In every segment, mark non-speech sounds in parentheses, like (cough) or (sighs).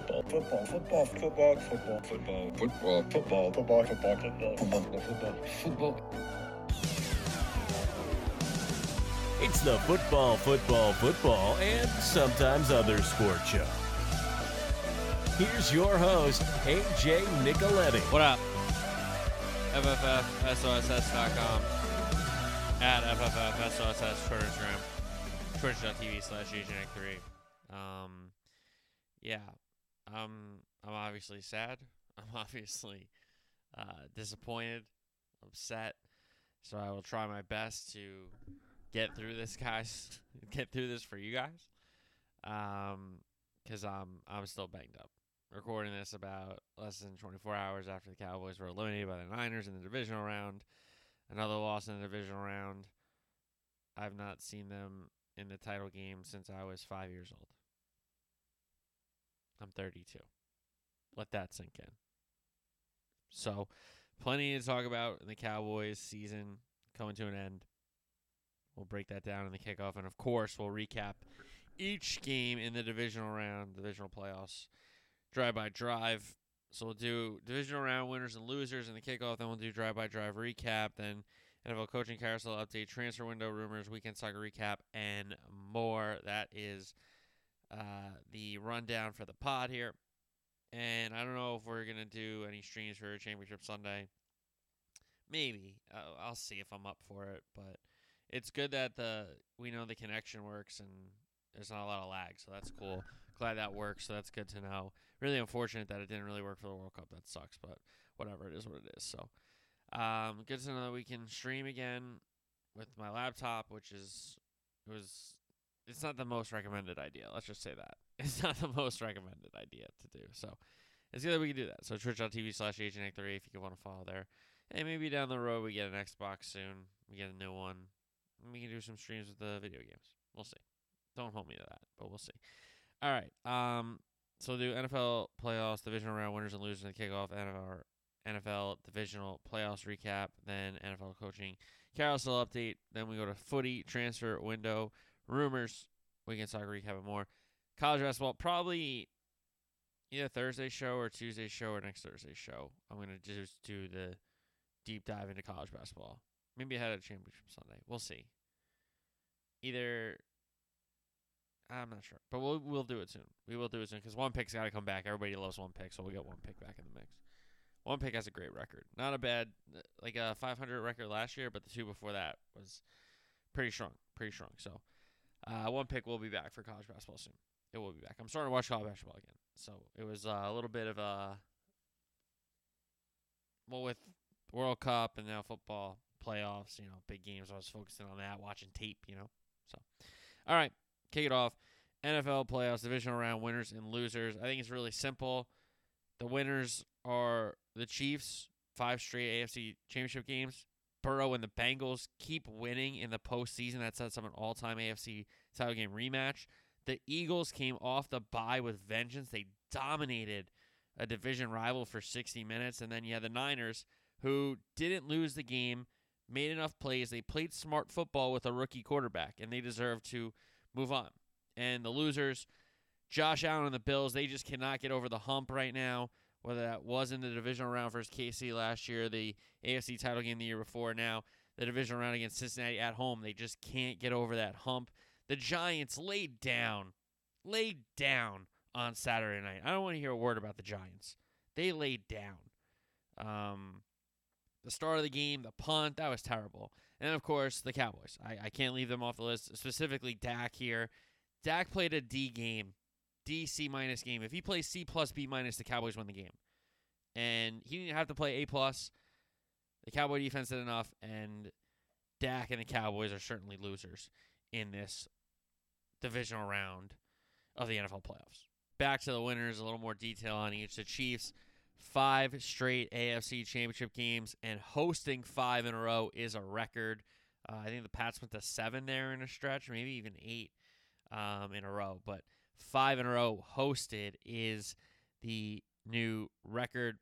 football, football, football, football, football, football, football, football, football, football, football, football, football, football. It's the football, football, football, and sometimes other sport show. Here's your host, AJ Nicoletti. What up? FFFSOSS.com at FFFSOSS Twitter Instagram twitch.tv slash AJNick3. Um, yeah, um, I'm obviously sad. (laughs) I'm obviously uh, disappointed, upset. So I will try my best to get through this, guys. (laughs) get through this for you guys. Um, because I'm I'm still banged up. Recording this about less than 24 hours after the Cowboys were eliminated by the Niners in the divisional round. Another loss in the divisional round. I've not seen them in the title game since I was five years old. I'm 32. Let that sink in. So, plenty to talk about in the Cowboys season coming to an end. We'll break that down in the kickoff. And of course, we'll recap each game in the divisional round, divisional playoffs, drive by drive. So we'll do divisional round winners and losers in the kickoff. Then we'll do drive by drive recap. Then NFL coaching carousel update, transfer window rumors, weekend soccer recap, and more. That is uh, the rundown for the pod here. And I don't know if we're going to do any streams for Championship Sunday. Maybe. Uh, I'll see if I'm up for it. But it's good that the we know the connection works and there's not a lot of lag. So that's cool. Glad that works. So that's good to know. Really unfortunate that it didn't really work for the World Cup. That sucks. But whatever. It is what it is. So. Um, good to know that we can stream again with my laptop, which is it was it's not the most recommended idea. Let's just say that (laughs) it's not the most recommended idea to do. So it's good that we can do that. So twitch.tv slash agent3 if you want to follow there. Hey, maybe down the road we get an Xbox soon. We get a new one. we can do some streams with the video games. We'll see. Don't hold me to that, but we'll see. All right. Um. So do NFL playoffs, divisional round winners and losers, and kickoff, and our NFL divisional playoffs recap, then NFL coaching carousel update. Then we go to footy transfer window rumors, weekend soccer recap, and more. College basketball, probably either Thursday show or Tuesday show or next Thursday show. I'm gonna just do the deep dive into college basketball. Maybe ahead of championship Sunday. We'll see. Either I'm not sure, but we'll we'll do it soon. We will do it soon because one pick's got to come back. Everybody loves one pick, so we'll get one pick back in the mix. One pick has a great record. Not a bad, like a 500 record last year, but the two before that was pretty strong. Pretty strong. So, uh, one pick will be back for college basketball soon. It will be back. I'm starting to watch college basketball again. So it was uh, a little bit of a well with World Cup and now football playoffs. You know, big games. I was focusing on that, watching tape. You know, so all right, kick it off. NFL playoffs, divisional round winners and losers. I think it's really simple. The winners are the Chiefs, five straight AFC championship games. Burrow and the Bengals keep winning in the postseason. That sets up an all time AFC title game rematch. The Eagles came off the bye with vengeance. They dominated a division rival for 60 minutes. And then you had the Niners, who didn't lose the game, made enough plays. They played smart football with a rookie quarterback, and they deserve to move on. And the losers, Josh Allen and the Bills, they just cannot get over the hump right now whether that was in the divisional round versus KC last year, the AFC title game the year before, now the divisional round against Cincinnati at home. They just can't get over that hump. The Giants laid down, laid down on Saturday night. I don't want to hear a word about the Giants. They laid down. Um, the start of the game, the punt, that was terrible. And of course, the Cowboys. I, I can't leave them off the list, specifically Dak here. Dak played a D game D C minus game. If he plays C plus B minus, the Cowboys win the game. And he didn't have to play A plus. The Cowboy defense did enough, and Dak and the Cowboys are certainly losers in this divisional round of the NFL playoffs. Back to the winners, a little more detail on each. The Chiefs, five straight AFC championship games, and hosting five in a row is a record. Uh, I think the Pats went to seven there in a stretch, maybe even eight um, in a row. But five in a row hosted is the new record.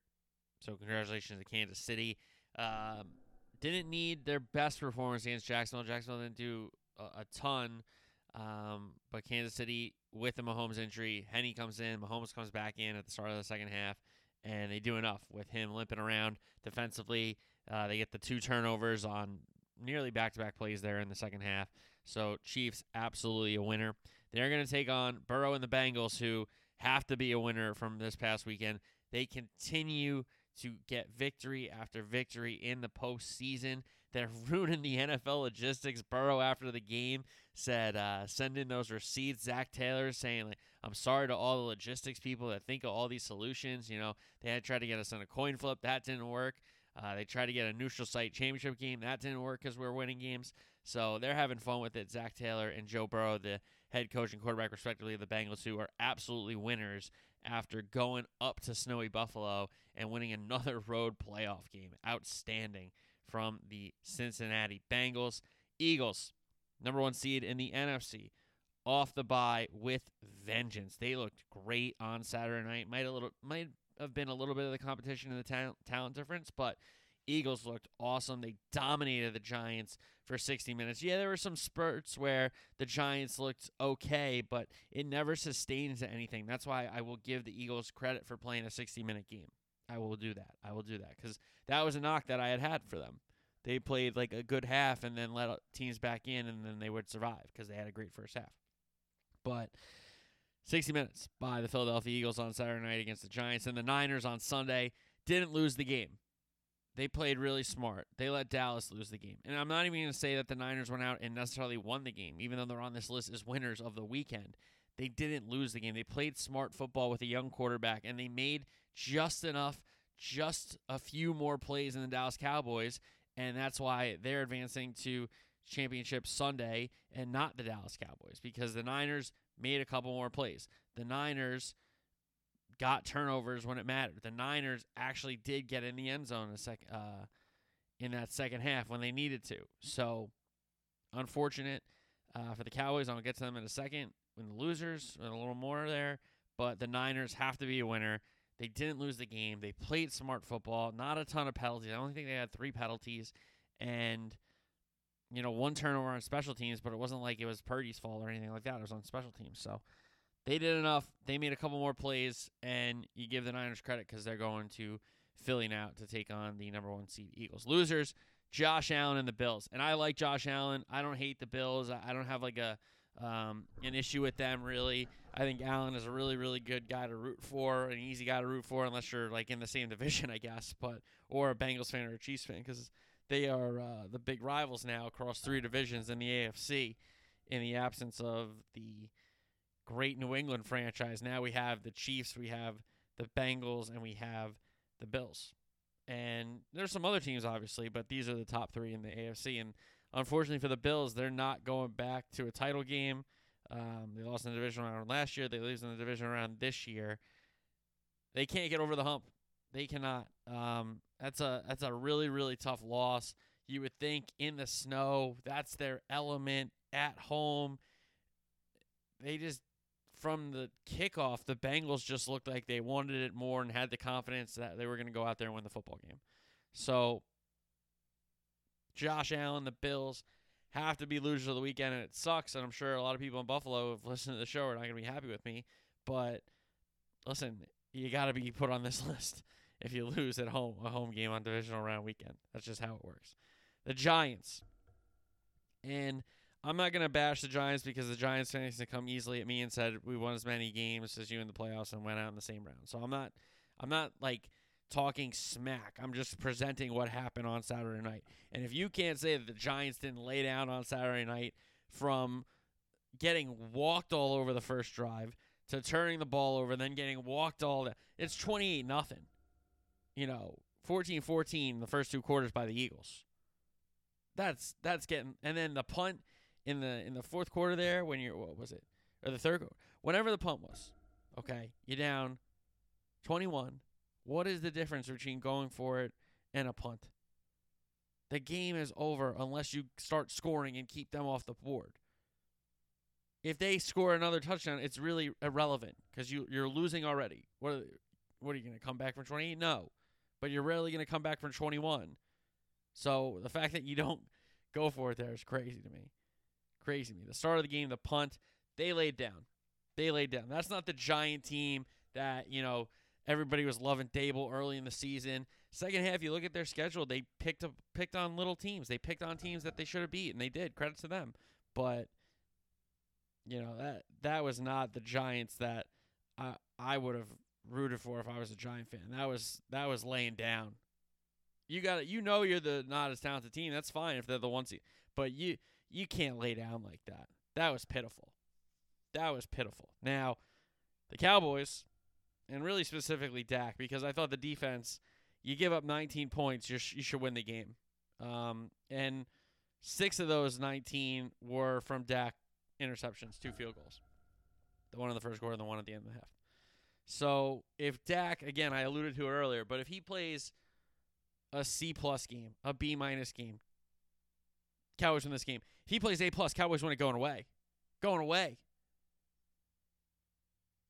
So congratulations to Kansas City. Um, didn't need their best performance against Jacksonville. Jacksonville didn't do a, a ton, um, but Kansas City with the Mahomes injury. Henne comes in, Mahomes comes back in at the start of the second half, and they do enough with him limping around defensively. Uh, they get the two turnovers on nearly back-to-back plays there in the second half. So Chiefs absolutely a winner. They're going to take on Burrow and the Bengals, who have to be a winner from this past weekend. They continue to get victory after victory in the postseason. They're (laughs) ruining the NFL logistics. Burrow after the game said, uh, "Send in those receipts." Zac Taylor saying, "Like I'm sorry to all the logistics people that think of all these solutions. You know, they had tried to get us on a coin flip, that didn't work. Uh, they tried to get a neutral site championship game, that didn't work because we're winning games. So they're having fun with it. Zac Taylor and Joe Burrow, the head coach and quarterback respectively of the Bengals, who are absolutely winners after going up to snowy Buffalo and winning another (laughs) road playoff game. Outstanding from the Cincinnati Bengals. Eagles, number one seed in the NFC, off the bye with vengeance. They looked great on Saturday night. Might a little might have been a little bit of the competition and the talent, talent difference, but Eagles looked awesome. They dominated the Giants for 60 minutes. Yeah, there were some spurts where the Giants looked okay, but it never sustains anything. That's why I will give the Eagles credit for playing a 60 minute game. I will do that. I will do that because that was a knock that I had had for them. They played like a good half and then let teams back in, and then they would survive because they had a great first half. But 60 minutes by the Philadelphia Eagles on Saturday night against the Giants, and the Niners on Sunday didn't lose the game. They played really smart. They let Dallas lose the game. And I'm not even going to say that the Niners went out and necessarily won the game, even though they're on this list as winners of the weekend. They didn't lose the game. They played smart football with a young quarterback, and they made just enough, just a few more plays than the Dallas Cowboys. And that's why they're advancing to championship Sunday and not the Dallas Cowboys because the Niners made a couple more plays. The Niners got turnovers when it mattered. The Niners actually did get in the end zone a sec- uh, in that second half when they needed to. So, unfortunate uh, for the Cowboys. I'll get to them in a second. When the losers, a little more there, but the Niners have to be a winner. They didn't lose the game. They played smart football. Not a ton of penalties. I don't think they had three penalties, and you know one turnover on special teams. But it wasn't like it was Purdy's fault or anything like that. It was on special teams. So they did enough. They made a couple more plays, and you give the Niners credit because they're going to Philly now to take on the number one seed Eagles. Losers, Josh Allen and the Bills. And I like Josh Allen. I don't hate the Bills. I don't have like a um, an issue with them really. I think Allen is a really really good guy to root for, an easy guy to root for, unless you're like in the same (laughs) division, I guess, but or a Bengals fan or a Chiefs fan because they are uh, the big rivals now across three divisions in the AFC. In the absence of the great New England franchise. Now we have the Chiefs, we have the Bengals, and we have the Bills. And there's some other teams, obviously, but these are the top three in the AFC. And unfortunately for the Bills, they're not going back to a title game. Um, they lost in the division round last year. They lose in the division round this year. They can't get over the hump. They cannot. Um, that's a that's a really really tough loss. You would think in the snow, that's their element at home. They just from the kickoff, the Bengals just looked like they wanted it more and had the confidence that they were going to go out there and win the football game. So, Josh Allen, the Bills have to be losers of the weekend, and it sucks. And I'm sure a lot of people in Buffalo who've listened to the show are not going to be happy with me. But listen, you got to be put on this (laughs) list if you lose at home, a home game on divisional round weekend. That's just how it works. The Giants. And I'm not gonna bash the Giants because the Giants fans to come easily at me and said we won as many games as you in the playoffs and went out in the same round. So I'm not I'm not like talking smack. I'm just presenting what happened on Saturday night. And if you can't say that the Giants didn't lay down on Saturday night from getting walked all over the first drive to turning the ball over, then getting walked all that, it's 28 nothing. You know, 14-14 the first two quarters by the Eagles. That's that's getting and then the punt in the in the fourth quarter there when you're what was it? Or the third whenever the punt was okay? You're down 21 what is the difference between going for it and a punt? The game is over unless you start scoring and keep them off the board. If they score another touchdown it's really irrelevant because you you're losing already. What are, what are you going to come back from 28 no. But you're rarely going to come back from 21 so the fact that you don't go for it there is crazy to me crazy to me. The start of the game, the punt, they laid down. They laid down. That's not the giant team that, you know, everybody was loving Daboll early in the season. Second half, you look at their schedule, they picked up picked on little teams. They picked on teams that they should have beat, and they did. Credit to them. But you know, that that was not the Giants that I I would have rooted for if I was a Giant fan. That was that was laying down. You got you know you're the not as talented team. That's fine if they're the one seed, but you you can't lay down like that. That was pitiful. That was pitiful. Now, the Cowboys, and really specifically Dak, because I thought the defense, you give up 19 points, you you should win the game. Um, and six of those 19 were from Dak interceptions, two field goals. The one in the first quarter and the one at the end of the half. So if Dak, again, I alluded to it earlier, but if he plays a C plus game, a B minus game, Cowboys win this game. He plays A plus, Cowboys win it going away. Going away.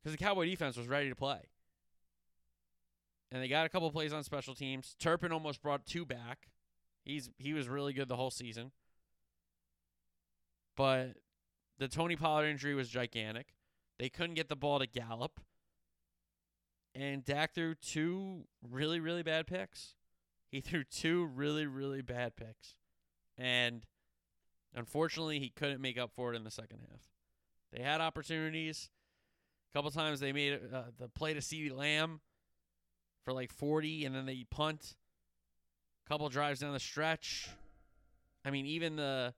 Because the Cowboy defense was ready to play. And they got a couple plays on special teams. Turpin almost brought two back. He's he was really good the whole season. But the Tony Pollard injury was gigantic. They couldn't get the ball to Gallup. And Dak threw two really, really bad picks. He threw two really, really bad picks. And unfortunately, he couldn't make up for it in the second half. They had opportunities. A couple times they made uh, the play to CeeDee Lamb for like 40, and then they punt. A couple drives down the stretch. I mean, even the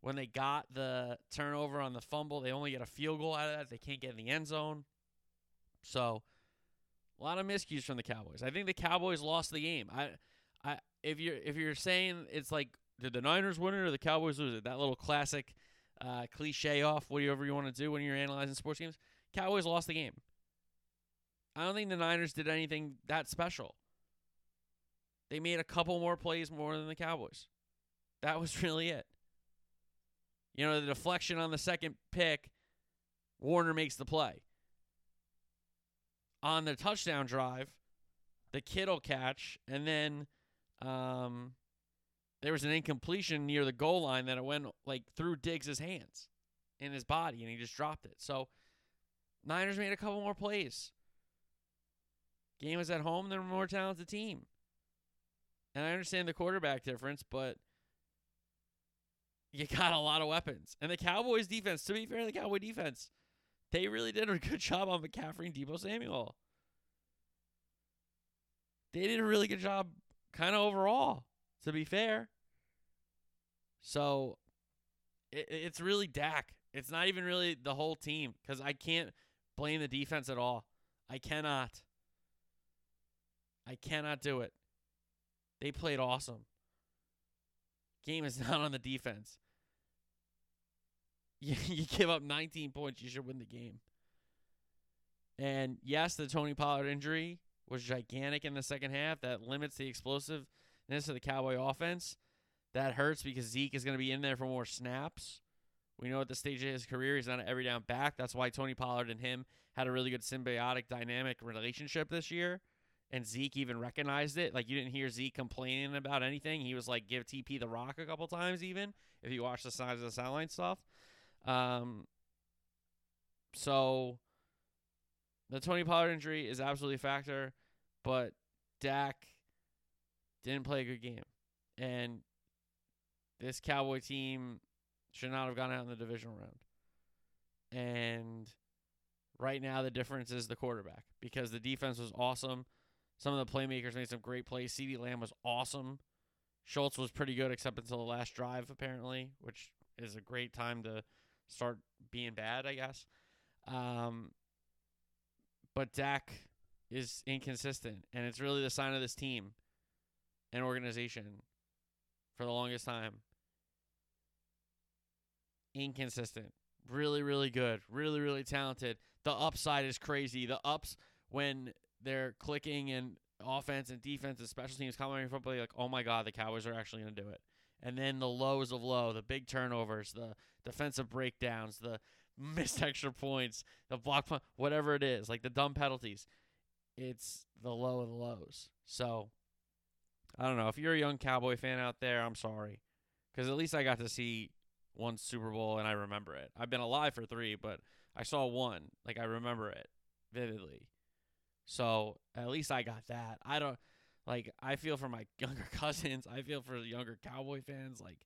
when they got the turnover on the fumble, they only get a field goal out of that. They can't get in the end zone. So, a lot of miscues from the Cowboys. I think the Cowboys lost the game. I, I, if you're if you're saying it's like did the Niners win it or the Cowboys lose it? That little classic uh, cliche off, whatever you want to do when you're analyzing sports games. Cowboys lost the game. I don't think the Niners did anything that special. They made a couple more plays more than the Cowboys. That was (laughs) really it. You know, the deflection on the second pick, Warner makes the play. On the touchdown drive, the Kittle catch, and then um, there was an incompletion near the goal line that it went like through Diggs' hands in his body, and he just dropped it. So Niners made a couple more plays. Game was at home; they're a more talented team. And I understand the quarterback difference, but you got a lot of weapons. And the Cowboys defense, to be fair, the Cowboy defense, they really did a good (laughs) job on McCaffrey and Deebo Samuel. They did a really good job kind of overall, to be fair. So it, it's really Dak. It's not even really the whole team because I can't blame the defense at all. I cannot. I cannot do it. They played awesome. Game is (laughs) not on the defense. (laughs) You, you give up 19 points, you should win the game. And yes, the Tony Pollard injury was gigantic in the second half. That limits the explosiveness of the Cowboy offense. That hurts because Zeke is going to be in there for more snaps. We know at the stage of his career, he's not an every down back. That's why Tony Pollard and him had a really good symbiotic dynamic relationship this year and Zeke even recognized it. Like you didn't hear Zeke complaining about anything. He was like, "Give TP the rock" a couple times, even if you watch the sides of the sideline stuff. Um, so the Tony Pollard injury is absolutely a factor, but Dak didn't play a good game, and this Cowboy team should not have gone out in the divisional round. And right now, the difference is the quarterback because the defense was awesome. Some of the playmakers made some great plays. CeeDee Lamb was awesome. Schultz was pretty good except until the last drive, apparently, which is a great time to start being bad, I guess. Um, but Dak is inconsistent, and it's really the sign of this team and organization for the longest time. Inconsistent. Really, really good. Really, really talented. The upside is crazy. The ups when they're clicking and offense and defense and special teams coming from play like, oh my god, the Cowboys are actually going to do it. And then the lows of low, the big turnovers, the defensive breakdowns, the (laughs) missed extra points, the block whatever it is, like the dumb penalties. It's the low of the lows. So I don't know. If you're a young Cowboy fan out there, I'm sorry. Because at least I got to see one Super Bowl and I remember it. I've been alive for three, but I saw one. Like I remember it vividly. So at least I got that. I don't like I feel for my (laughs) younger cousins. I feel for the younger Cowboy fans. Like,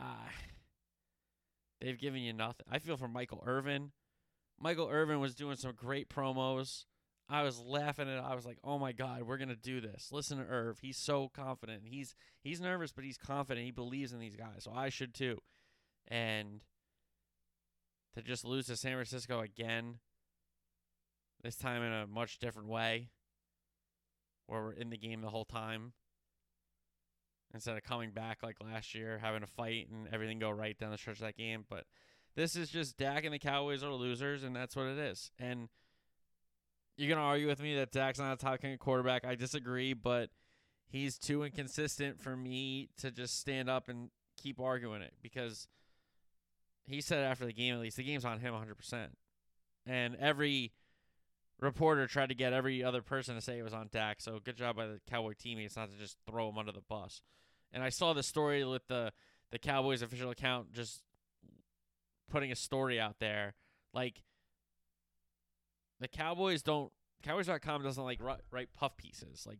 uh, they've given you nothing. I feel for Michael Irvin. Michael Irvin was doing some great promos. I was laughing at it. I was like, "Oh my god, we're gonna do this." Listen to Irv. He's so confident. He's he's nervous, but he's confident. He believes in these guys, so I should too. And to just lose to San Francisco again, this time in a much different way, where we're in the game the whole time instead of coming back like last year, having a fight and everything go right down the stretch of that game. But this is just Dak and the Cowboys are losers, and that's what it is. And you're gonna argue with me that Dak's not a top ten quarterback. I disagree, but he's too inconsistent for me to just stand up and keep arguing it because he said after the game at least the game's on him 100%. And every reporter tried to get every other person to say it was on Dak. So good job by the Cowboy teammates not to just throw him under the bus. And I saw the story with the the Cowboys official account just putting a story out there like the Cowboys don't Cowboys.com doesn't like write, puff pieces. Like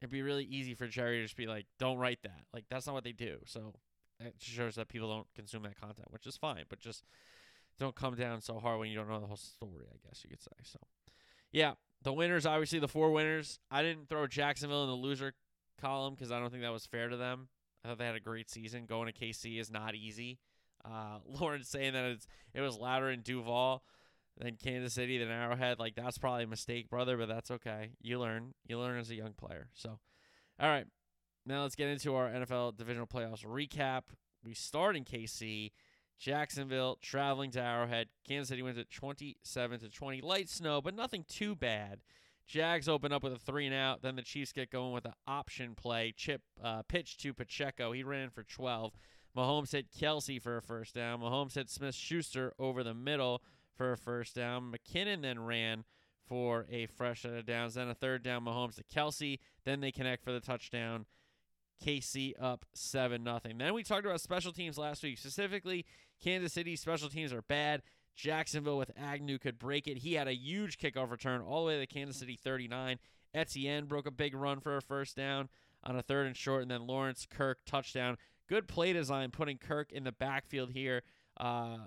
it'd be really easy for Jerry to just be like, "Don't write that." Like that's not what they do. So it shows that people don't consume that content, which is fine. But just don't come down so hard when you don't know the whole story. I guess you could say. So yeah, the winners obviously the four winners. I didn't throw Jacksonville in the loser column because I don't think that was fair to them. I thought they had a great season. Going to KC is not easy. Uh, (laughs) Lauren saying that it's it was louder in Duval than Kansas City than Arrowhead. Like that's probably a mistake, brother, but that's okay. You learn. You learn as a young player. So, all right. Now let's get into our NFL divisional playoffs recap. We start in KC. Jacksonville traveling to Arrowhead. Kansas City wins at 27 to 20. Light snow, but nothing too bad. Jags open up with a three and out. Then the Chiefs get going with an option play. Chip uh, pitch to Pacheco. He ran for 12. Mahomes hit Kelsey for a first down. Mahomes hit Smith Schuster over the middle for a first down. McKinnon then ran for a fresh set of downs. Then a third down, Mahomes to Kelsey. Then they connect for the touchdown. KC up 7 nothing. Then we talked about special teams last week. Specifically, Kansas City special teams are bad. Jacksonville with Agnew could break it. He had a huge kickoff return all the way to the Kansas City 39. Etienne broke a big run for a first down on a third and short, and then Lawrence Kirk touchdown. Good play design putting Kirk in the backfield here. Uh,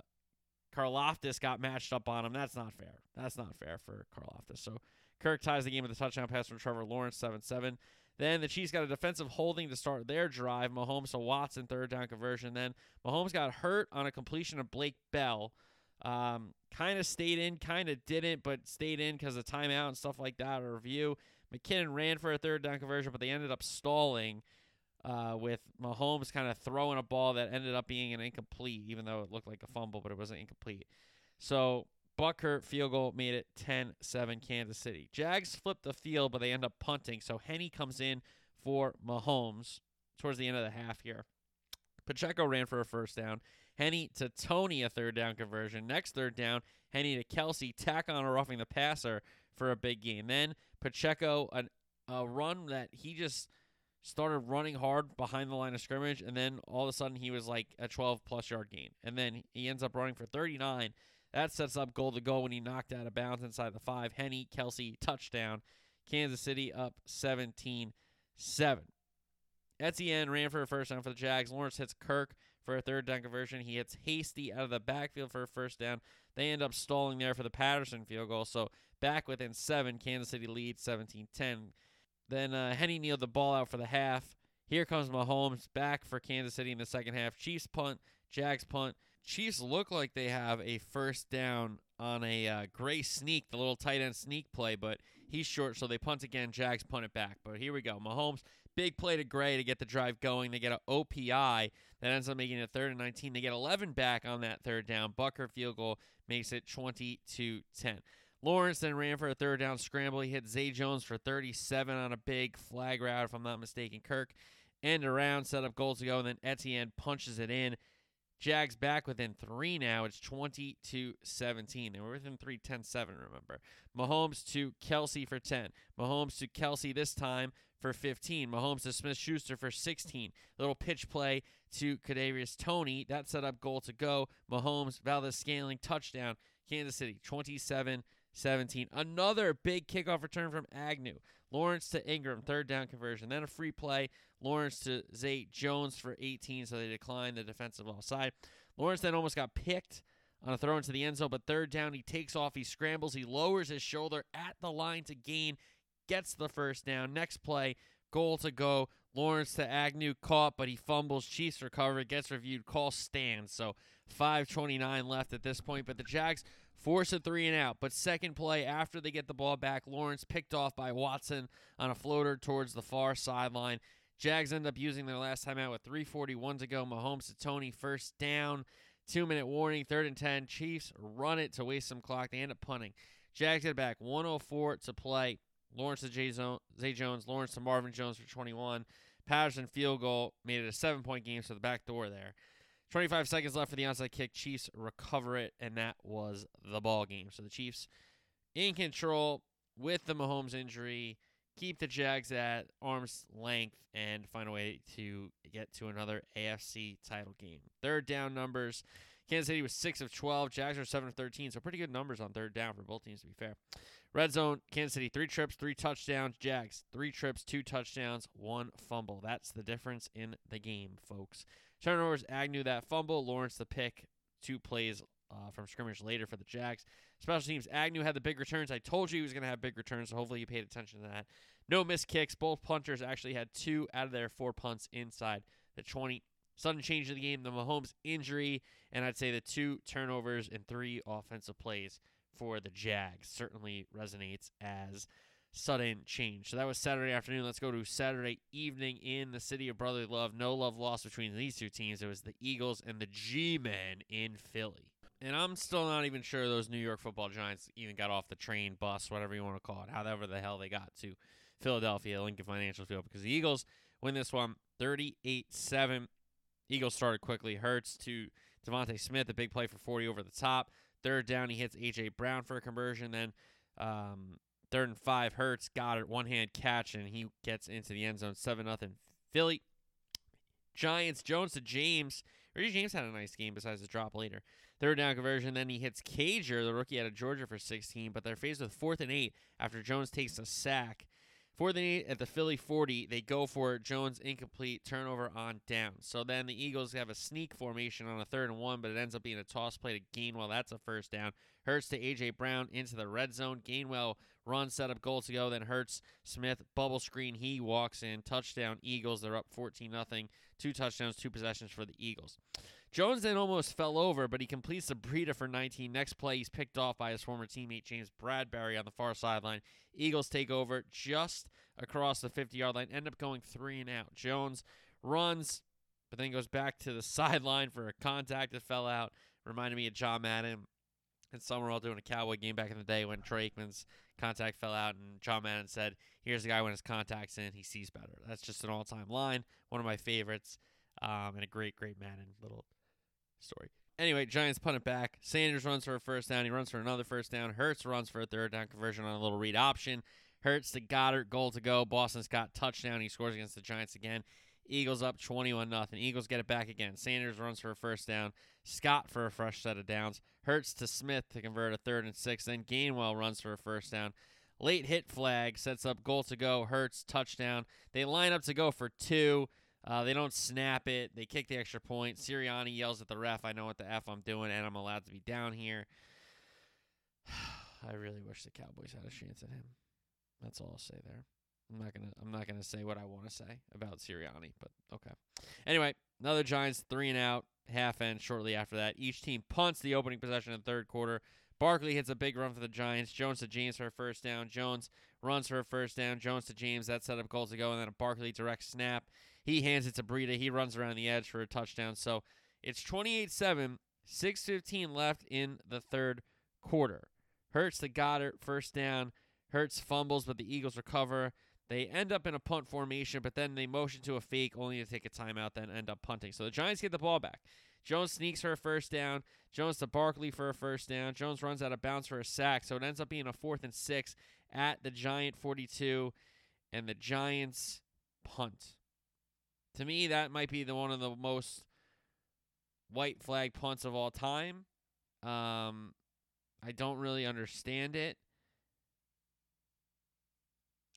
Karlaftis got matched up on him. That's not fair. That's not fair for Karlaftis. So Kirk ties the game with a touchdown pass from Trevor Lawrence, 7 7. Then the Chiefs got a defensive holding to start their drive. Mahomes to Watson, third down conversion. Then Mahomes got hurt on a completion of Blake Bell. Um, kind of stayed in, kind of didn't, but stayed in because of timeout and stuff like that, a review. McKinnon ran for a third down conversion, but they ended up stalling uh, with Mahomes kind of throwing a ball that ended up being an incomplete, even though it looked like a fumble, but it wasn't incomplete. So Butker field goal made it 10-7 Kansas City. Jags flipped the field, but they end up punting. So Henne comes in for Mahomes towards the end of the half here. Pacheco ran for a first down. Henne to Toney, a third down conversion. Next third down, Henne to Kelsey, tack on a roughing the passer for a big game. Then Pacheco, an, a run that he just started running hard behind the line of scrimmage, and then all of a sudden he was like a 12 plus yard gain. And then he ends up running for 39 that sets up goal to go when he knocked out of bounds inside the five. Henne, Kelsey, touchdown. Kansas City up 17 7. Etienne ran for a first down for the Jags. Lawrence hits Kirk for a third down conversion. He hits Hasty out of the backfield for a first down. They end up stalling there for the Patterson field goal. So back within seven, Kansas City leads 17 10. Then uh, Henne kneeled the ball out for the half. Here comes Mahomes back for Kansas City in the second half. Chiefs punt, Jags punt. Chiefs look like they have a first down on a uh, Gray sneak, the little tight end sneak play, but he's short, so they punt again. Jags punt it back. But here we go. Mahomes, big play to Gray to get the drive going. They get an OPI that ends up making it third and 19. They get 11 back on that third down. Butker field goal makes it 20 to 10. Lawrence then ran for a third down scramble. He hit Zay Jones for 37 on a big flag route, if I'm not mistaken. Kirk end around, set up goals to go, and then Etienne punches it in. Jags back within three now. It's 20 to 17. They were within three, 10 7, remember. Mahomes to Kelsey for 10. Mahomes to Kelsey this time for 15. Mahomes to Smith Schuster for 16. Little pitch play to Kadarius Toney. That set up goal to go. Mahomes, Valdes-Scantling, touchdown. Kansas City, 27 17. Another big kickoff return from Agnew. Lawrence to Ingram, third down conversion. Then a free play. Lawrence to Zay Jones for 18, so they decline the defensive offside. Lawrence then almost got picked on a throw into the end zone, but third down, he takes off, he scrambles, he lowers his shoulder at the line to gain, gets the first down. Next play, goal to go. Lawrence to Agnew caught, but he fumbles. Chiefs recover, gets reviewed, call stands. So 5:29 left at this point, but the Jags force a three and out. But second play after they get the ball back, Lawrence picked off by Watson on a floater towards the far sideline. Jags end up using their last time out with 3:41 to go. Mahomes to Toney, first down. Two minute warning, third and 10. Chiefs run it to waste some clock. They end up punting. Jags get it back 104 to play. Lawrence to Jay, Zay Jones, Lawrence to Marvin Jones for 21. Patterson field goal made it a seven point game, so the back door there. 25 seconds left for the onside kick. Chiefs recover it, and that was the ball game. So the Chiefs in control with the Mahomes injury, keep the Jags at arm's length, and find a way to get to another AFC title game. Third down numbers. Kansas City was 6 of 12. Jags are 7 of 13, so pretty good numbers on third down for both teams, to be fair. Red zone, Kansas City, three trips, three touchdowns. Jags, three trips, two touchdowns, one fumble. That's the difference in the game, folks. Turnovers, Agnew that fumble, Lawrence the pick, two plays uh, from scrimmage later for the Jags. Special teams, Agnew had the big returns. I told you he was going to have big returns, so hopefully you paid attention to that. No missed kicks. Both punters actually had two out of their four punts inside the 20. Sudden change of the game, the Mahomes injury, and I'd say the two turnovers and three offensive plays for the Jags certainly resonates as sudden change. So that was Saturday afternoon. Let's go to Saturday evening in the city of brotherly love. No love lost between these two teams. It was the Eagles and the G Men in Philly. And I'm still not even sure those New York football giants even got off the train, bus, whatever you want to call it, however the hell they got to Philadelphia, Lincoln Financial Field, because the Eagles win this one 38 7. Eagles started quickly. Hurts to DeVonta Smith, a big play for 40 over the top. Third down, he hits A.J. Brown for a conversion. Then um, third and five, Hurts got it, one hand catch, and he gets into the end zone. 7 nothing Philly. Giants, Jones to James. Richie James had a nice game besides the drop later. Third down conversion, then he hits Cager, the rookie out of Georgia, for 16, but they're faced with fourth and eight after Jones takes a sack. Fourth and eight at the Philly 40, they go for it. Jones incomplete, turnover on down. So then the Eagles have a sneak formation on a third and one, but it ends up being a toss play to Gainwell. That's a first down. Hurts to A.J. Brown into the red zone. Gainwell run, set up, goal to go. Then Hurts, Smith, bubble screen. He walks in. Touchdown, Eagles. They're up 14 nothing. Two touchdowns, two possessions for the Eagles. Jones then almost fell over, but he completes the Breida for 19. Next play, he's picked off by his former teammate James Bradberry on the far sideline. Eagles take over just across the 50 yard line, end up going three and out. Jones runs, but then goes back to the (laughs) sideline for a contact that fell out. Reminded me of John Madden and Summerall doing a Cowboy game back in the day when Troy Aikman's contact fell out, and John Madden said, Here's the guy when his contact's in, he sees better. That's just an all time line, one of my favorites, um, and a great, great Madden little story. Anyway, Giants punt it back. Sanders runs for a first down. He runs for another first down. Hurts runs for a third down conversion on a little read option. Hurts to Goedert, goal to go. Boston Scott touchdown. He scores against the Giants again. Eagles up 21 nothing. Eagles get it back again. Sanders runs for a first down. Scott for a fresh set of downs. Hurts to Smith to convert a third and six. Then Gainwell runs for a first down. Late hit flag sets up goal to go. Hurts touchdown. They line up to go for two. Uh, they don't snap it. They kick the extra point. Sirianni yells at the ref, I know what the F I'm doing, and I'm allowed to be down here. (sighs) I really wish the Cowboys had a chance at him. That's all I'll say there. I'm not gonna I'm not gonna say what I want to say about Sirianni, but okay. Anyway, another Giants three and out, half end shortly after that. Each team punts the opening possession in the third quarter. Barkley hits a big run for the Giants. Jones to James for a first down. Jones runs for a first down. Jones to James. That set up goals to go, and then a Barkley direct snap. He hands it to Breida. He runs around the edge for a touchdown. So it's 28 7, 6.15 left in the third quarter. Hurts to Goedert, first down. Hurts fumbles, but the Eagles recover. They end up in a punt formation, but then they motion to a fake only to take a timeout, then end up punting. So the Giants get the ball back. Jones sneaks for a first down. Jones to Barkley for a first down. Jones runs out of bounds for a sack. So it ends up being a fourth and six at the Giant 42. and the Giants punt. To me, that might be the one of the most white flag punts of all time. Um, I don't really understand it.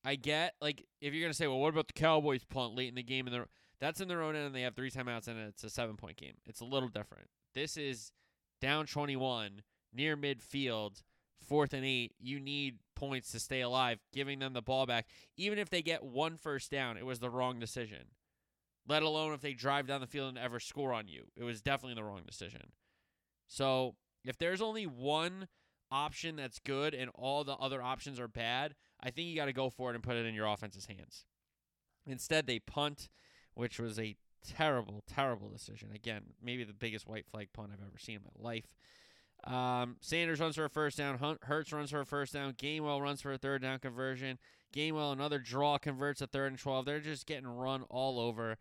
I get like if you're gonna say, well, what about the Cowboys punt late in the game and the that's in their own end and they have three timeouts and it's a seven point game. It's a little different. This is down 21 near midfield, fourth and eight. You need points to stay alive. Giving them the ball back, even if they get one first down, it was the wrong decision. Let alone if they drive down the field and ever score on you, it was definitely the wrong decision. So if there's only one option that's good and all the other options are bad, I think you got to go for it and put it in your offense's hands. Instead, they punt, which was a terrible, terrible decision. Again, maybe the biggest white flag punt I've ever seen in my life. Um, Sanders runs for a first down. Hunt, Hurts runs for a first down. Gainwell runs for a third down conversion. Gainwell another draw converts a third and twelve. They're just getting run all over.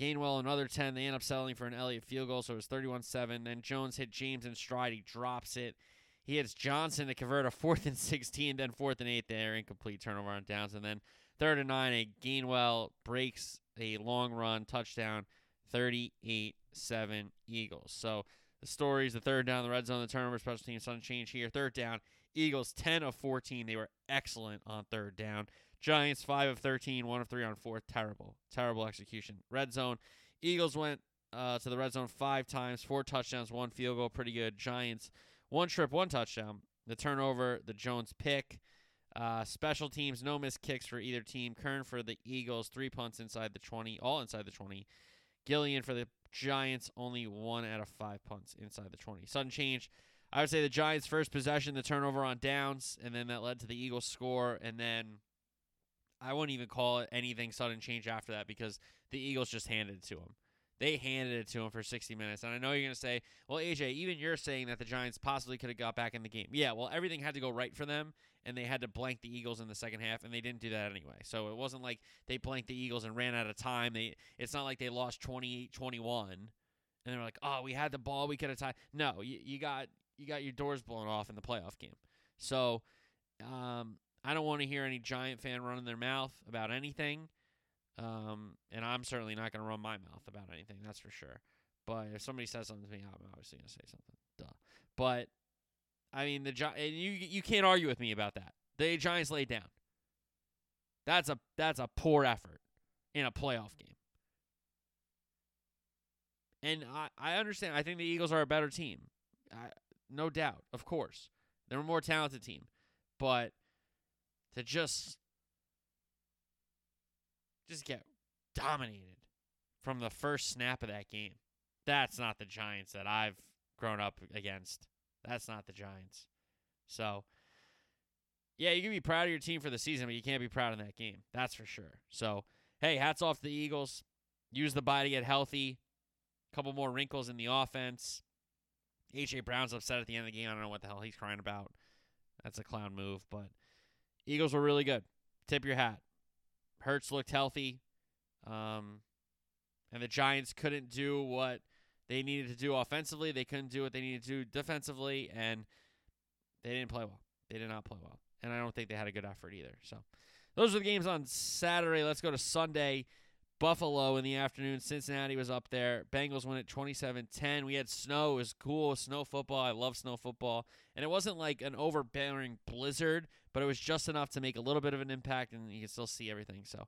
Gainwell another ten. They end up settling for an Elliott field goal, so it was 31-7. Then Jones hit James in stride. He drops it. He hits Johnson to convert a fourth and (laughs) 16, then fourth and eight there, incomplete turnover on downs. And then third and nine, a Gainwell breaks a long run touchdown, 38 7 Eagles. So the stories, the third down, the red zone, the turnover, special teams, sudden change here. Third down, Eagles 10 of 14. They were excellent on third down. Giants 5 of 13, 1 of 3 on fourth. Terrible, terrible execution. Red zone, Eagles went uh, to the red zone five times, four touchdowns, one field goal. Pretty good. Giants one trip, one touchdown. The turnover, the Jones pick. Uh, special teams, no missed kicks for either team. Kern for the Eagles, three punts inside the 20, all inside the 20. Gillan for the Giants, only one out of five punts inside the 20. Sudden change. I would say the Giants' first possession, the turnover on downs, and then that led to the Eagles' score. And then I wouldn't even call it anything sudden change after that because the Eagles just handed it to them. They handed it to him for 60 minutes. And I know you're going to say, well, AJ, even you're saying that the Giants possibly could have got back in the game. Yeah, well, everything had to go right for them, and they had to blank the Eagles in the second half, and they didn't do that anyway. So it wasn't like they blanked the Eagles and ran out of time. They It's not like they lost 28 21, and they were like, oh, we had the ball, we could have tied. No, you, you got you got your doors blown off in the playoff game. So um, I don't want to hear any Giant fan running their mouth about anything. Um, and I'm certainly not going to run my mouth about anything, that's for sure. But if somebody says something to me, I'm obviously going to say something. Duh. But I mean, the Gi- and you you can't argue with me about that. The Giants laid down. That's a that's a poor effort in a playoff game. And I, I understand. I think the Eagles are a better team. I, no doubt, of course. They're a more talented team. But to just just get dominated from the first snap of that game. That's not the Giants that I've grown up against. That's not the Giants. So, yeah, you can be proud of your team for the season, but you can't be proud in that game. That's for sure. So, hey, hats off to the Eagles. Use the body to get healthy. A couple more wrinkles in the offense. AJ Brown's upset at the end of the game. I don't know what the hell he's crying about. That's a clown move, but Eagles were really good. Tip your hat. Hurts looked healthy. Um, and the Giants couldn't do what they needed to do offensively. They couldn't do what they needed to do defensively, and they didn't play well. They did not play well. And I don't think they had a good effort either. So those are the games on Saturday. Let's go to Sunday. Buffalo in the afternoon. Cincinnati was up there. Bengals win at 27-10. We had snow. It was cool. Snow football. I love snow football. And it wasn't like an overbearing blizzard, but it was just enough to make a little bit of an impact, and you can still see everything. So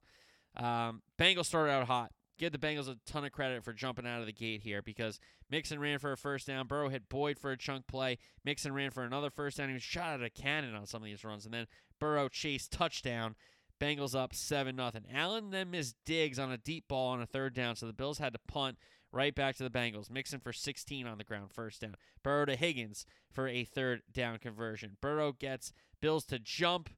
um, Bengals started out hot. Give the Bengals a ton of credit for jumping out of the gate here because Mixon ran for a first down. Burrow hit Boyd for a chunk play. Mixon ran for another first down. He was shot out of a cannon on some of these runs. And then Burrow chased touchdown. Bengals up 7 nothing. Allen then missed Diggs on a deep ball on a third down, so the Bills had to punt right back to the Bengals. Mixon for 16 on the ground, first down. Burrow to Higgins for a third down conversion. Burrow gets Bills to jump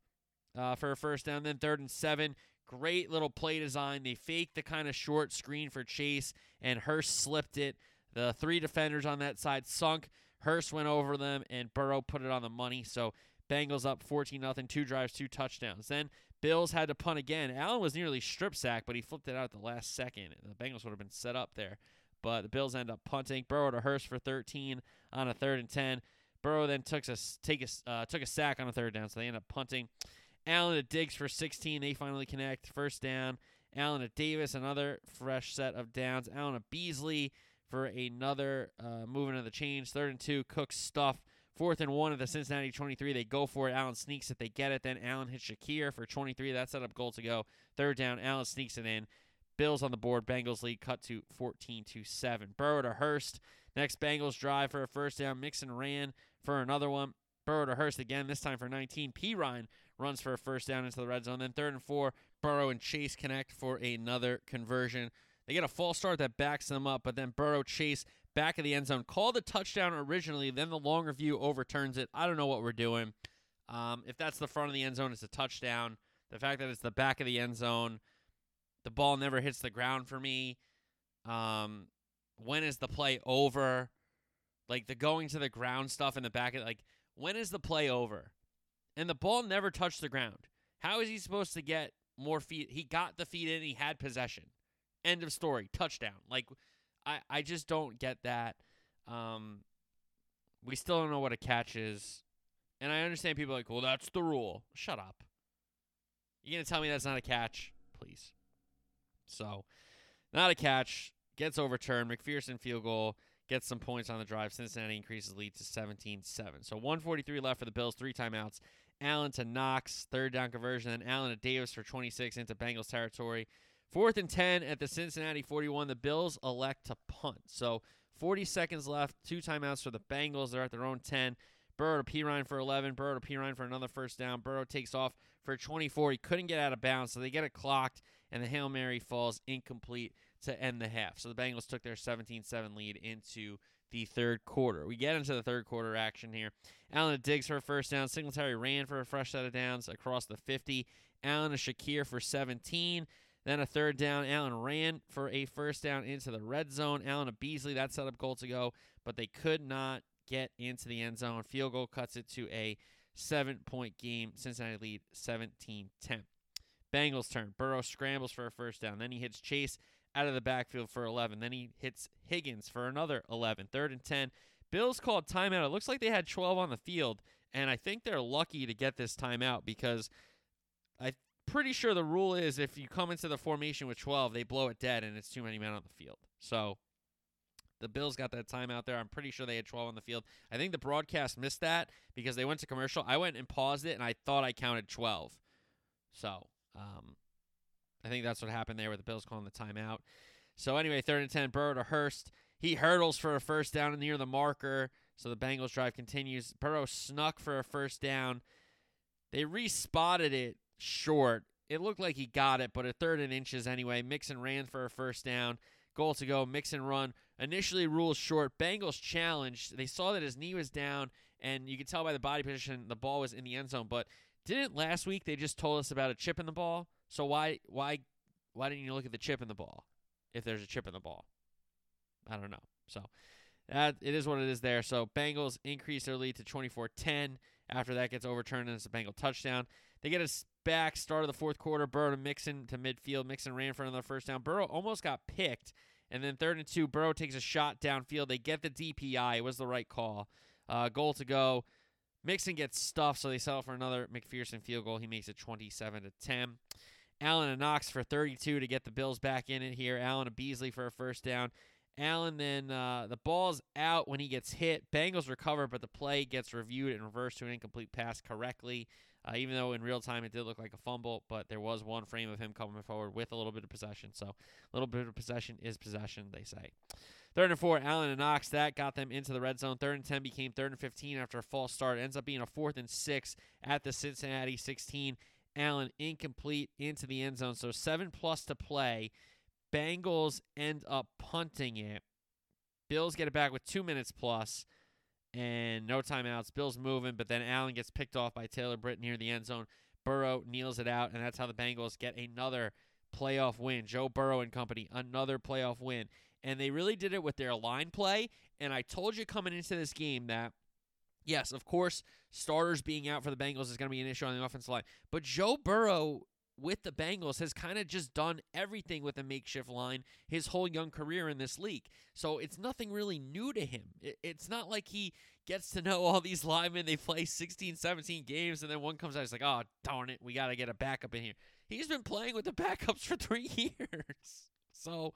uh, for a first down, then third and seven. Great little play design. They faked the kind of short screen for Chase, and Hurst slipped it. The three defenders on that side sunk. Hurst went over them, and Burrow put it on the money. So Bengals up 14 0, two drives, two touchdowns. Then Bills had to punt again. Allen was nearly strip sacked, but he flipped it out at the last second. The Bengals would have been set up there. But the Bills end up punting. Burrow to Hurst for 13 on a third and 10. Burrow then took a take a uh, took a sack on a third down, so they end up punting. Allen to Diggs for 16. They finally connect. First down. Allen to Davis, another fresh set of downs. Allen to Beasley for another uh, movement of the change. Third and two. Cook stuff. Fourth and one at the Cincinnati 23. They go for it. Allen sneaks it. They get it. Then Allen hits Shakir for 23. That set up goal to go. Third down. Allen sneaks it in. Bills on the board. Bengals lead cut to 14 to 7. Burrow to Hurst. Next Bengals drive for a first down. Mixon ran for another one. Burrow to Hurst again, this time for 19. Perine runs for a first down into the red zone. Then third and four, Burrow and Chase connect for another conversion. They get a false start that backs them up, but then Burrow Chase back of the end zone called the touchdown originally. Then the long review overturns it. I don't know what we're doing. Um, if that's the front of the end zone, it's a touchdown. The fact that it's the back of the end zone, the ball never hits the ground for me. Um, when is the play over? Like the going to the ground stuff in the back of like when is the play over? And the ball never touched the ground. How is he supposed to get more feet? He got the feet in, he had possession. End of story. Touchdown. Like I I just don't get that. Um we still don't know what a catch is. And I understand people like, "Well, that's the rule." Shut up. You to tell me that's not a catch? Please. So, not a catch. Gets overturned. McPherson field goal gets some points on the drive. Cincinnati increases lead to 17 7. So 143 left for the Bills, three timeouts. Allen to Knox, third down conversion. Then Allen to Davis for 26 into Bengals territory. Fourth and 10 at the Cincinnati 41. The Bills elect to punt. So 40 seconds left, two timeouts for the Bengals. They're at their own 10. Burrow to Perine for 11. Burrow to Perine for another first down. Burrow takes off for 24. He couldn't get out of bounds, so they get it clocked, and the Hail Mary falls incomplete to end the half. So the Bengals took their 17 7 lead into the third quarter. We get into the third quarter action here. Allen digs for a first down. Singletary ran for a fresh set of downs across the 50. Allen to Shakir for 17. Then a third down. Allen ran for a first down into the red zone. Allen to Beasley. That set up goal to go, but they could not get into the end zone. Field goal cuts it to a seven point game. Cincinnati lead 17 10. Bengals turn. Burrow scrambles for a first down. Then he hits Chase out of the backfield for 11. Then he hits Higgins for another 11. Third and 10. Bills called timeout. It looks like they had 12 on the field, and I think they're lucky to get this timeout because pretty sure the rule is if you come into the formation with 12, they blow it dead and it's too many men on the field. So the Bills got that timeout there. I'm pretty sure they had 12 on the field. I think the broadcast missed that because they went to commercial. I went and paused it, and I thought I counted 12. So, um, I think that's what happened there with the Bills calling the timeout. So anyway, third and ten, Burrow to Hurst. He hurdles for a first down near the marker. So the Bengals drive continues. Burrow snuck for a first down. They respotted it short. It looked like he got it, but a third and inches anyway. Mixon ran for a first down. Goal to go. Mixon run. Initially rules short. Bengals challenged. They saw that his knee was down, and you could tell by the body position the ball was in the end zone. But didn't last week they just told us about a chip in the ball? So why why why didn't you look at the chip in the ball if there's a chip in the ball? I don't know. So that it is what it is there. So Bengals increase their lead to 24-10 after that gets overturned and it's a Bengal touchdown. They get us back start of the fourth quarter. Burrow to Mixon to midfield. Mixon ran for another first down. Burrow almost got picked. And then third and two, Burrow takes a shot downfield. They get the DPI. It was the right call. Uh, goal to go. Mixon gets stuffed, so they settle for another McPherson field goal. He makes it 27 to 10. Allen and Knox for 32 to get the Bills back in it here. Allen and Beasley for a first down. Allen then uh, the ball's out when he gets hit. Bengals recover, but the play gets reviewed and reversed to an incomplete pass correctly. Uh, even though in real time it did look like a fumble, but there was one frame of him coming forward with a little bit of possession. So a little bit of possession is possession, they say. Third and four, Allen and Knox. That got them into the red zone. Third and 10 became third and 15 after a false start. Ends up being a fourth and six at the Cincinnati 16. Allen incomplete into the end zone. So seven plus to play. Bengals end up punting it. Bills get it back with two minutes plus and no timeouts. Bills moving, but then Allen gets picked off by Taylor Britt near the end zone. Burrow kneels it out, and that's how the Bengals get another playoff win. Joe Burrow and company, another playoff win. And they really did it with their line play. And I told you coming into this game that yes, of course, starters being out for the Bengals is going to be an issue on the offensive line. But Joe Burrow with the Bengals has kind of just done everything with a makeshift line his whole young career in this league. So it's nothing really new to him. It's not like he gets to know all these linemen. They play 16, 17 games, and then one comes out, he's like, oh, darn it, we got to get a backup in here. He's been playing with the backups for (laughs) three years. So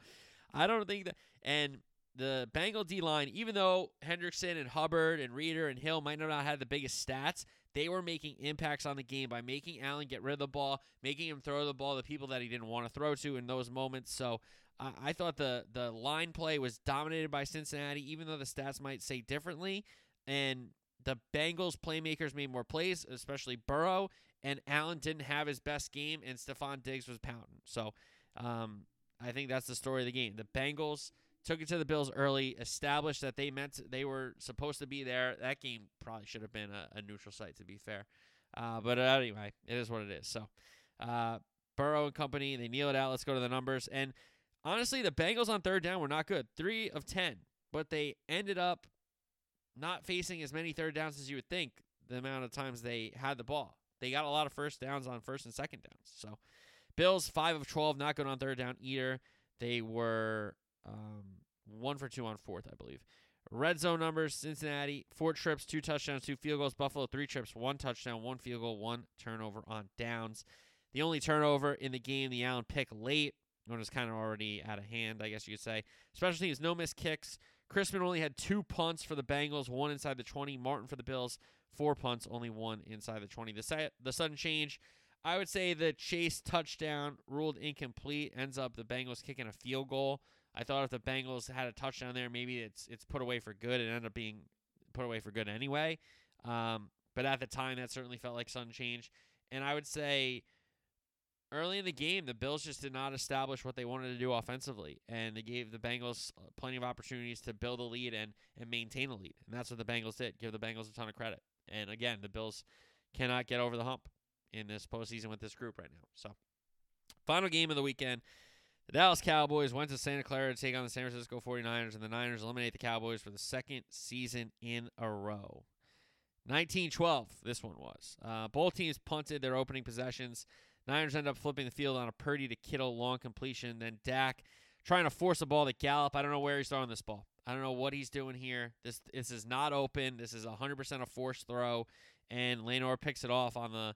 I don't think that. And the Bengal D line, even though Hendrickson and Hubbard and Reader and Hill might not have had the biggest stats, they were making impacts on the game by making Allen get rid of the ball, making him throw the ball to people that he didn't want to throw to in those moments. So I thought the the line play was dominated by Cincinnati, even though the stats might say differently. And the Bengals playmakers made more plays, especially Burrow, and Allen didn't have his best game, and Stefon Diggs was pounding. So um, I think that's the story of the game. The Bengals took it to the Bills early, established that they meant to, they were supposed to be there. That game probably should have been a, a neutral site, to be fair. Uh, but uh, anyway, it is what it is. So, uh, Burrow and company, they kneel it out. Let's go to the numbers. And honestly, the Bengals on third down were not good. Three of 10, but they ended up not facing as many third downs as you would think the amount of times they had the ball. They got a lot of first downs on first and second downs. So, Bills, 5 of 12, not good on third down either. They were um, one for two on fourth, I believe. Red zone numbers Cincinnati, four trips, two touchdowns, two field goals. Buffalo, three trips, one touchdown, one field goal, one turnover on downs. The only turnover in the game, the Allen pick late, when it was kind of already out of hand, I guess you could say. Special teams, no missed kicks. Chrisman only had two punts for the Bengals, one inside the 20. Martin for the Bills, four punts, only one inside the 20. The, the sudden change, I would say the Chase touchdown ruled incomplete, ends up the Bengals kicking a field goal. I thought if the Bengals had a touchdown there, maybe it's it's put away for good. It ended up being put away for good anyway. Um, but at the time, that certainly felt like sudden change. And I would say early in the game, the Bills just did not establish what they wanted to do offensively, and they gave the Bengals uh, plenty of opportunities to build a lead and and maintain a lead. And that's what the Bengals did. Give the Bengals a ton of credit. And again, the Bills cannot get over the hump in this postseason with this group right now. So, final game of the weekend. The Dallas Cowboys went to Santa Clara to take on the San Francisco 49ers, and the Niners eliminate the Cowboys for the second season in a row. 1912, this one was. Uh, both teams punted their opening possessions. Niners end up flipping the field on a Purdy to Kittle long completion. Then Dak trying to force a ball to Gallup. I don't know where he's throwing this ball. I don't know what he's doing here. This this is not open. This is 100% a forced throw, and Lenoir picks it off on the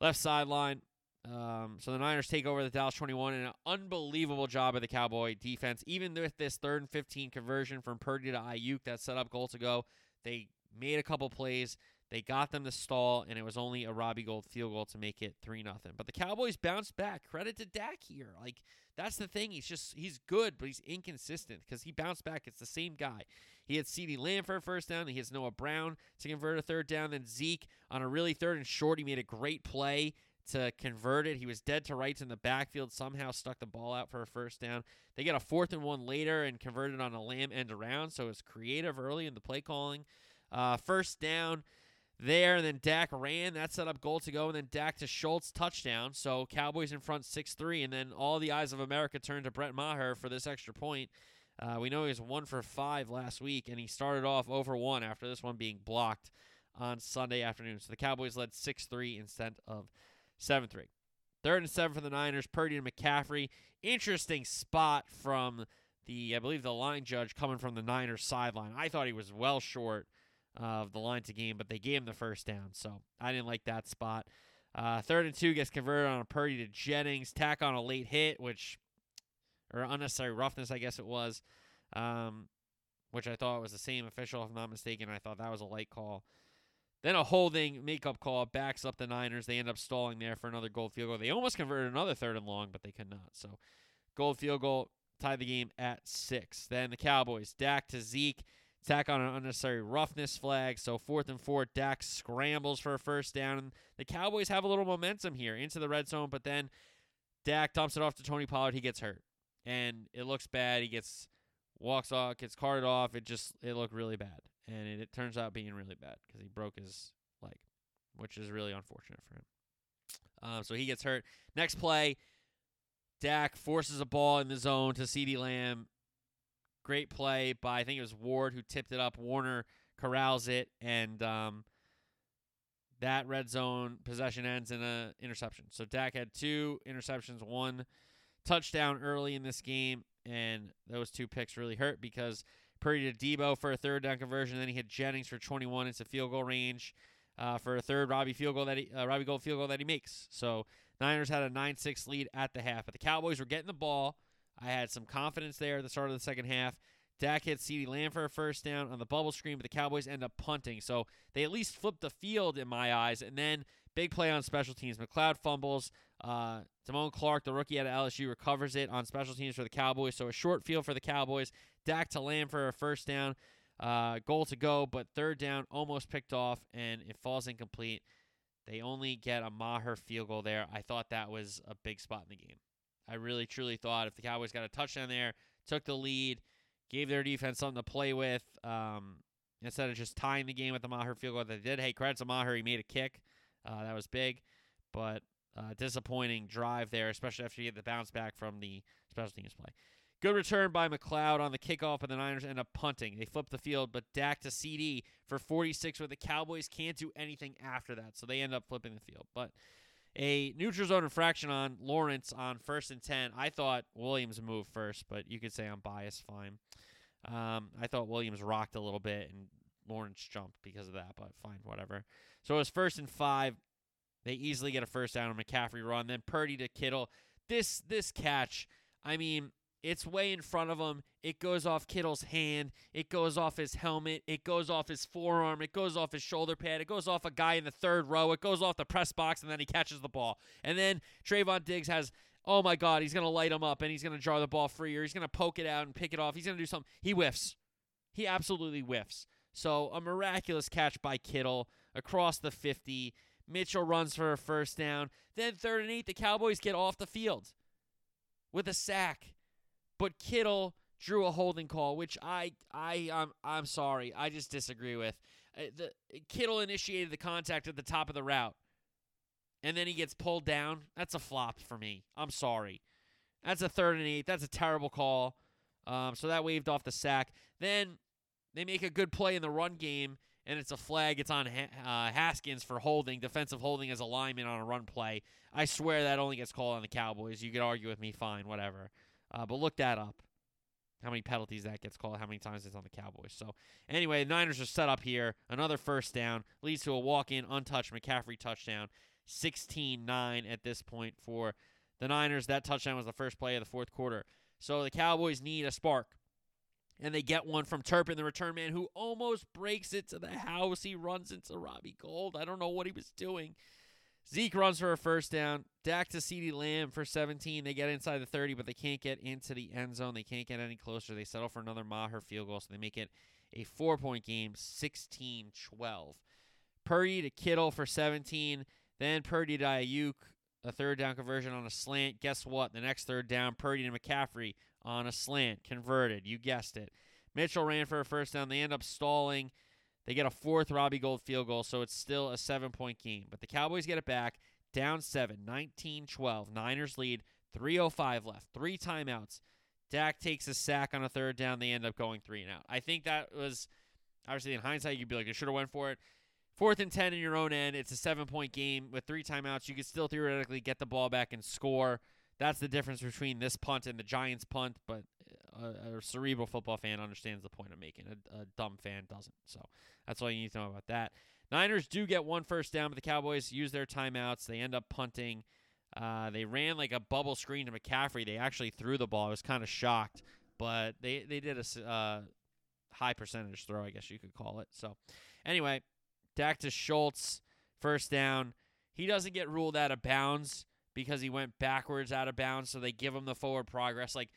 left sideline. Um, so the Niners take over the Dallas 21 and an unbelievable job of the Cowboy defense. Even with this third and 15 conversion from Purdy to Aiyuk that set up goal to go, they made a couple plays. They got them to stall, and it was only a Robbie Gould field goal to make it three nothing. But the Cowboys bounced back. Credit to Dak here. Like that's the thing. He's just he's good, but he's inconsistent because he bounced back. It's the same guy. He had CeeDee Lamb for a first down. He has Noah Brown to convert a third down. Then Zeke on a really third and short. He made a great play to convert it. He was dead to rights in the backfield, somehow stuck the ball out for a first down. They get a fourth and one later and converted on a Lamb end around, so it's creative early in the play calling. Uh, first down there, and then Dak ran. That set up goal to go, and then Dak to Schultz touchdown. So Cowboys in front 6 3, and then all the eyes of America turned to Brett Maher for this extra point. Uh, we know he was one for five last week, and he started off over one after this one being blocked on Sunday afternoon. So the Cowboys led 6 3 instead of 7 3. Third and seven for the Niners. Purdy and McCaffrey. Interesting spot from the, I believe, the line judge coming from the Niners sideline. I thought he was well short of the line to game, but they gave him the first down. So I didn't like that spot. Uh, third and two gets converted on a Purdy to Jennings. Tack on a late hit, which, or unnecessary roughness, I guess it was, um, which I thought was the same official, if I'm not mistaken. I thought that was a light call. Then a holding makeup call backs up the Niners. They end up stalling there for another Gould field goal. They almost converted another third and long, but they could not. So Gould field goal tie the game at six. Then the Cowboys, Dak to Zeke, tack on an unnecessary roughness flag. So fourth and four, Dak scrambles for a first down. And the Cowboys have a little momentum here into the red zone, but then Dak dumps it off to Tony Pollard. He gets hurt, and it looks bad. He gets walks off, gets carted off. It just it looked really bad and it, it turns out being really bad because he broke his leg, which is really unfortunate for him. Um, so he gets hurt. Next play, Dak forces a ball in the zone to CeeDee Lamb. Great play by I think it was Ward who tipped it up. Warner corrals it, and um, that red zone possession ends in an interception. So Dak had two interceptions, one touchdown early in this game, and those two picks really hurt because Purdy to Deebo for a third down conversion, then he hit Jennings for 21 It's a field goal range uh, for a third Robbie field goal that he, uh, Robbie Gould field goal that he makes. So Niners had a 9-6 lead at the half, but the Cowboys were getting the ball. I had some confidence there at the start of the second half. Dak hit CeeDee Lamb for a first down on the bubble screen, but the Cowboys end up punting. So they at least flipped the field in my eyes. And then big play on special teams. McCloud fumbles. Uh, Clark, the rookie out of LSU, recovers it on special teams for the Cowboys. So a short field for the Cowboys. Dak to Lamb for a first down. Uh, goal to go, but third down almost picked off, and it falls incomplete. They only get a Maher field goal there. I thought that was a big spot in the game. I really, truly thought if the Cowboys got a touchdown there, took the lead, gave their defense something to play with, um, instead of just tying the game with the Maher field goal that they did. Hey, credit to Maher. He made a kick. Uh, that was big, but uh, disappointing drive there, especially after you get the bounce back from the special teams play. Good return by McCloud on the kickoff, and the Niners end up punting. They flip the field, but Dak to CeeDee for 46, where the Cowboys can't do anything after that, so they end up flipping the field. But a neutral zone infraction on Lawrence on first and 10. I thought Williams moved first, but you could say I'm biased. Fine. Um, I thought Williams rocked a little bit and Lawrence jumped because of that, but fine, whatever. So it was first and five. They easily get a first down on McCaffrey run. Then Purdy to Kittle. This this catch, I mean, it's way in front of him. It goes off Kittle's hand. It goes off his helmet. It goes off his forearm. It goes off his shoulder pad. It goes off a guy in the third row. It goes off the press box, and then he catches the ball. And then Trevon Diggs has, oh my God, he's going to light him up, and he's going to draw the ball free, or he's going to poke it out and pick it off. He's going to do something. He whiffs. He absolutely whiffs. So a miraculous catch by Kittle across the 50. Mitchell runs for a first down. Then third and eight, the Cowboys get off the field with a sack but Kittle drew a holding call, which I I I'm I'm sorry, I just disagree with. Uh, the Kittle initiated the contact at the top of the route, and then he gets pulled down. That's a flop for me. I'm sorry. That's a third and eight. That's a terrible call. Um, so that waved off the sack. Then they make a good play in the run game, and it's a flag. It's on uh, Hankins for holding, defensive holding as a lineman on a run play. I swear that only gets called on the Cowboys. You could argue with me, fine, whatever. Uh, but look that up. How many penalties that gets called, how many times it's on the Cowboys. So, anyway, the Niners are set up here. Another first down leads to a walk in, untouched McCaffrey touchdown. 16 9 at this point for the Niners. That touchdown was the first play of the fourth quarter. So, the Cowboys need a spark. And they get one from Turpin, the return man, who almost breaks it to the house. He runs into Robbie Gould. I don't know what he was doing. Zeke runs for a first down. Dak to CeeDee Lamb for 17. They get inside the 30, but they can't get into the end zone. They can't get any closer. They settle for another Maher field goal, so they make it a four point game, 16 12. Purdy to Kittle for 17. Then Purdy to Aiyuk, a third down conversion on a slant. Guess what? The next third down, Purdy to McCaffrey on a slant, converted. You guessed it. Mitchell ran for a first down. They end up stalling. They get a fourth Robbie Gould field goal, so it's still a seven point game. But the Cowboys get it back, down seven, 19 12. Niners lead, 3.05 left, three timeouts. Dak takes a sack on a third down. They end up going three and out. I think that was, obviously, in hindsight, you'd be like, you should have went for it. Fourth and 10 in your own end. It's a seven point game with three timeouts. You could still theoretically get the ball back and score. That's the difference between this punt and the Giants punt, but a, a cerebral football fan understands the point I'm making. A, a, dumb fan doesn't. So that's all you need to know about that. Niners do get one first down, but the Cowboys use their timeouts. They end up punting. Uh, they ran like a bubble screen to McCaffrey. They actually threw the ball. I was kind of shocked, but they they did a uh, high percentage throw, I guess you could call it. So anyway, Dak to Schultz, first down. He doesn't get ruled out of bounds because he went backwards out of bounds, so they give him the forward progress. Like,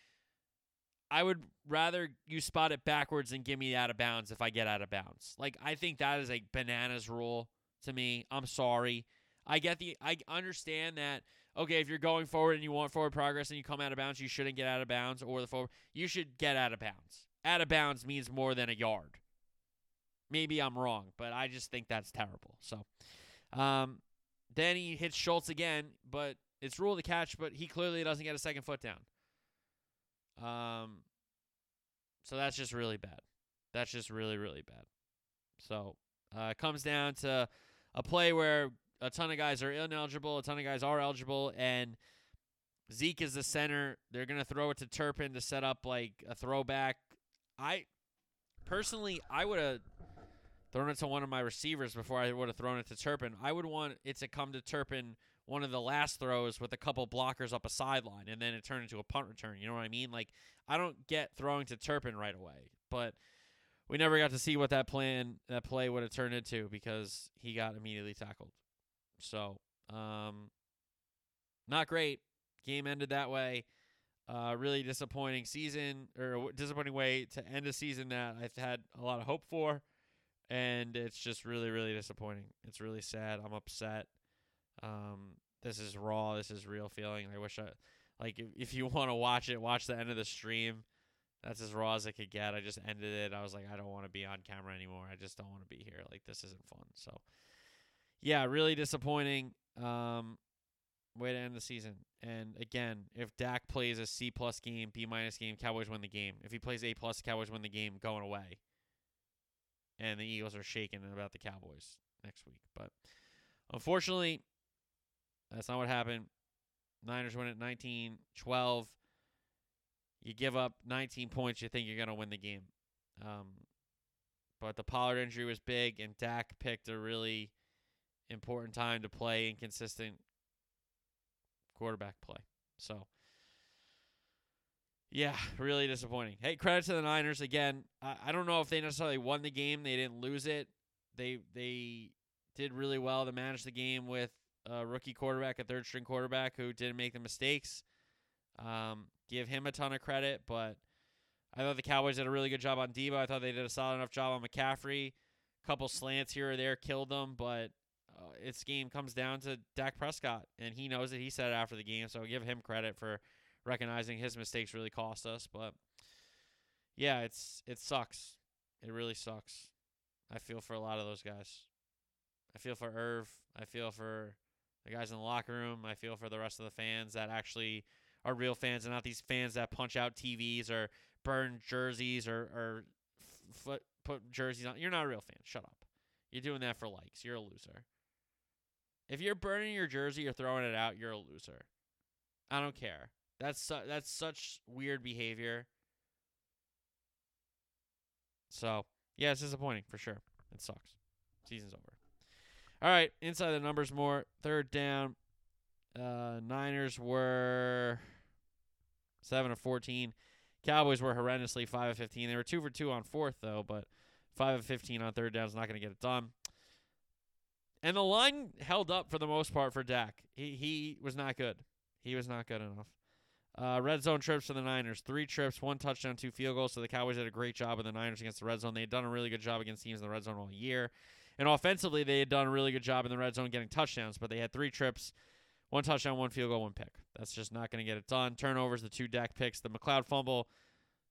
I would rather you spot it backwards than give me out of bounds if I get out of bounds. Like, I think that is a bananas rule to me. I'm sorry. I get the, I understand that, okay, if you're going forward and you want forward progress and you come out of bounds, you shouldn't get out of bounds or the forward. You should get out of bounds. Out of bounds means more than a yard. Maybe I'm wrong, but I just think that's terrible. So, um, then he hits Schultz again, but it's rule to catch, but he clearly doesn't get a second foot down. Um, so that's just really bad. That's just really, really bad. So uh, it comes down to a play where a ton of guys are ineligible, a ton of guys are eligible, and Zeke is the center. They're gonna throw it to Turpin to set up like a throwback. I personally, I would have thrown it to one of my receivers before I would have thrown it to Turpin. I would want it to come to Turpin one of the last throws with a couple blockers up a sideline, and then it turned into a punt return. You know what I mean? Like I don't get throwing to Turpin right away, but we never got to see what that plan, that play would have turned into because he got immediately tackled. So, um, not great. Game ended that way. Uh, really disappointing season or disappointing way to end a season that I've had a lot of hope for, and it's just really, really disappointing. It's really sad. I'm upset. Um, this is raw. This is real feeling. I wish I, like, if, if you (laughs) want to watch it, watch the end of the stream. That's as raw as it could get. I just ended it. I was like, I don't want to be on camera anymore. I just don't want to be here. Like, this isn't fun. So, yeah, really disappointing. Um, way to end the season. And again, if Dak plays a C plus game, B minus game, Cowboys win the game. If he plays A plus, Cowboys win the game going away. And the Eagles are shaking about the Cowboys next week. But unfortunately, that's not what happened. Niners win at 19 12. You give up 19 points, you think you're going to win the game. Um, but the Pollard injury was big, and Dak picked a really important time to play inconsistent quarterback play. So, yeah, really disappointing. Hey, credit to the Niners again. I, I don't know if they necessarily won the game. They didn't lose it. They they did really well to manage the game with a rookie quarterback, a third string quarterback who didn't make the mistakes. Um, give him a ton of credit, but I thought the Cowboys did a really good job on Deebo. I thought they did a solid enough job on McCaffrey. Couple slants here or there killed them, but uh, its game comes down to Dak Prescott, and he knows it. He said it after the game, so give him credit for recognizing his mistakes really cost us. But yeah, it's it sucks. It really sucks. I feel for a lot of those guys. I feel for Irv. I feel for the guys in the locker room. I feel for the rest of the fans that actually are real fans and not these fans that punch out TVs or burn jerseys or or put jerseys on. You're not a real fan. Shut up. You're doing that for likes. You're a loser. If you're burning your jersey or throwing it out, you're a loser. I don't care. That's su- that's such weird behavior. So yeah, it's disappointing for sure. It sucks. Season's over. All right, inside the numbers more. Third down. Uh, Niners were seven of fourteen. Cowboys were horrendously five of fifteen. They were two for two on fourth though, but five of fifteen on third down is not going to get it done. And the line held up for the most part for Dak. He he was not good. He was not good enough. Uh, red zone trips for the Niners. Three trips, one touchdown, two field goals. So the Cowboys did a great job of the Niners against the red zone. They had done a really good job against teams in the red zone all year. And offensively, they had done a really good job in the red zone getting touchdowns, but they had three trips, one touchdown, one field goal, one pick. That's just not going to get it done. Turnovers, the two Dak picks, the McCloud fumble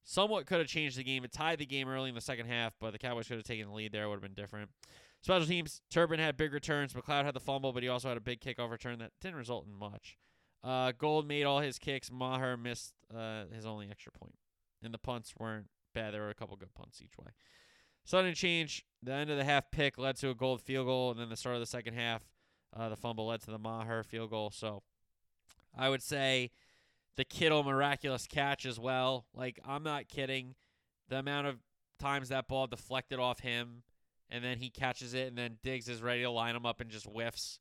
somewhat could have changed the game. It tied the game early in the second half, but the Cowboys could have taken the lead there. It would have been different. Special teams, Turpin had big returns. McCloud had the fumble, but he also had a big kickoff return that didn't result in much. Uh, Gould made all his kicks. Maher missed uh, his only extra point. And the punts weren't bad. There were a couple good punts each way. Sudden change. The end of the half pick led to a Gould field goal, and then the start of the second half, uh, the fumble led to the Maher field goal. So I would say the Kittle miraculous catch as well. Like, I'm not kidding. The amount of times that ball deflected off him, and then he catches it, and then Diggs is ready to line him up and just whiffs.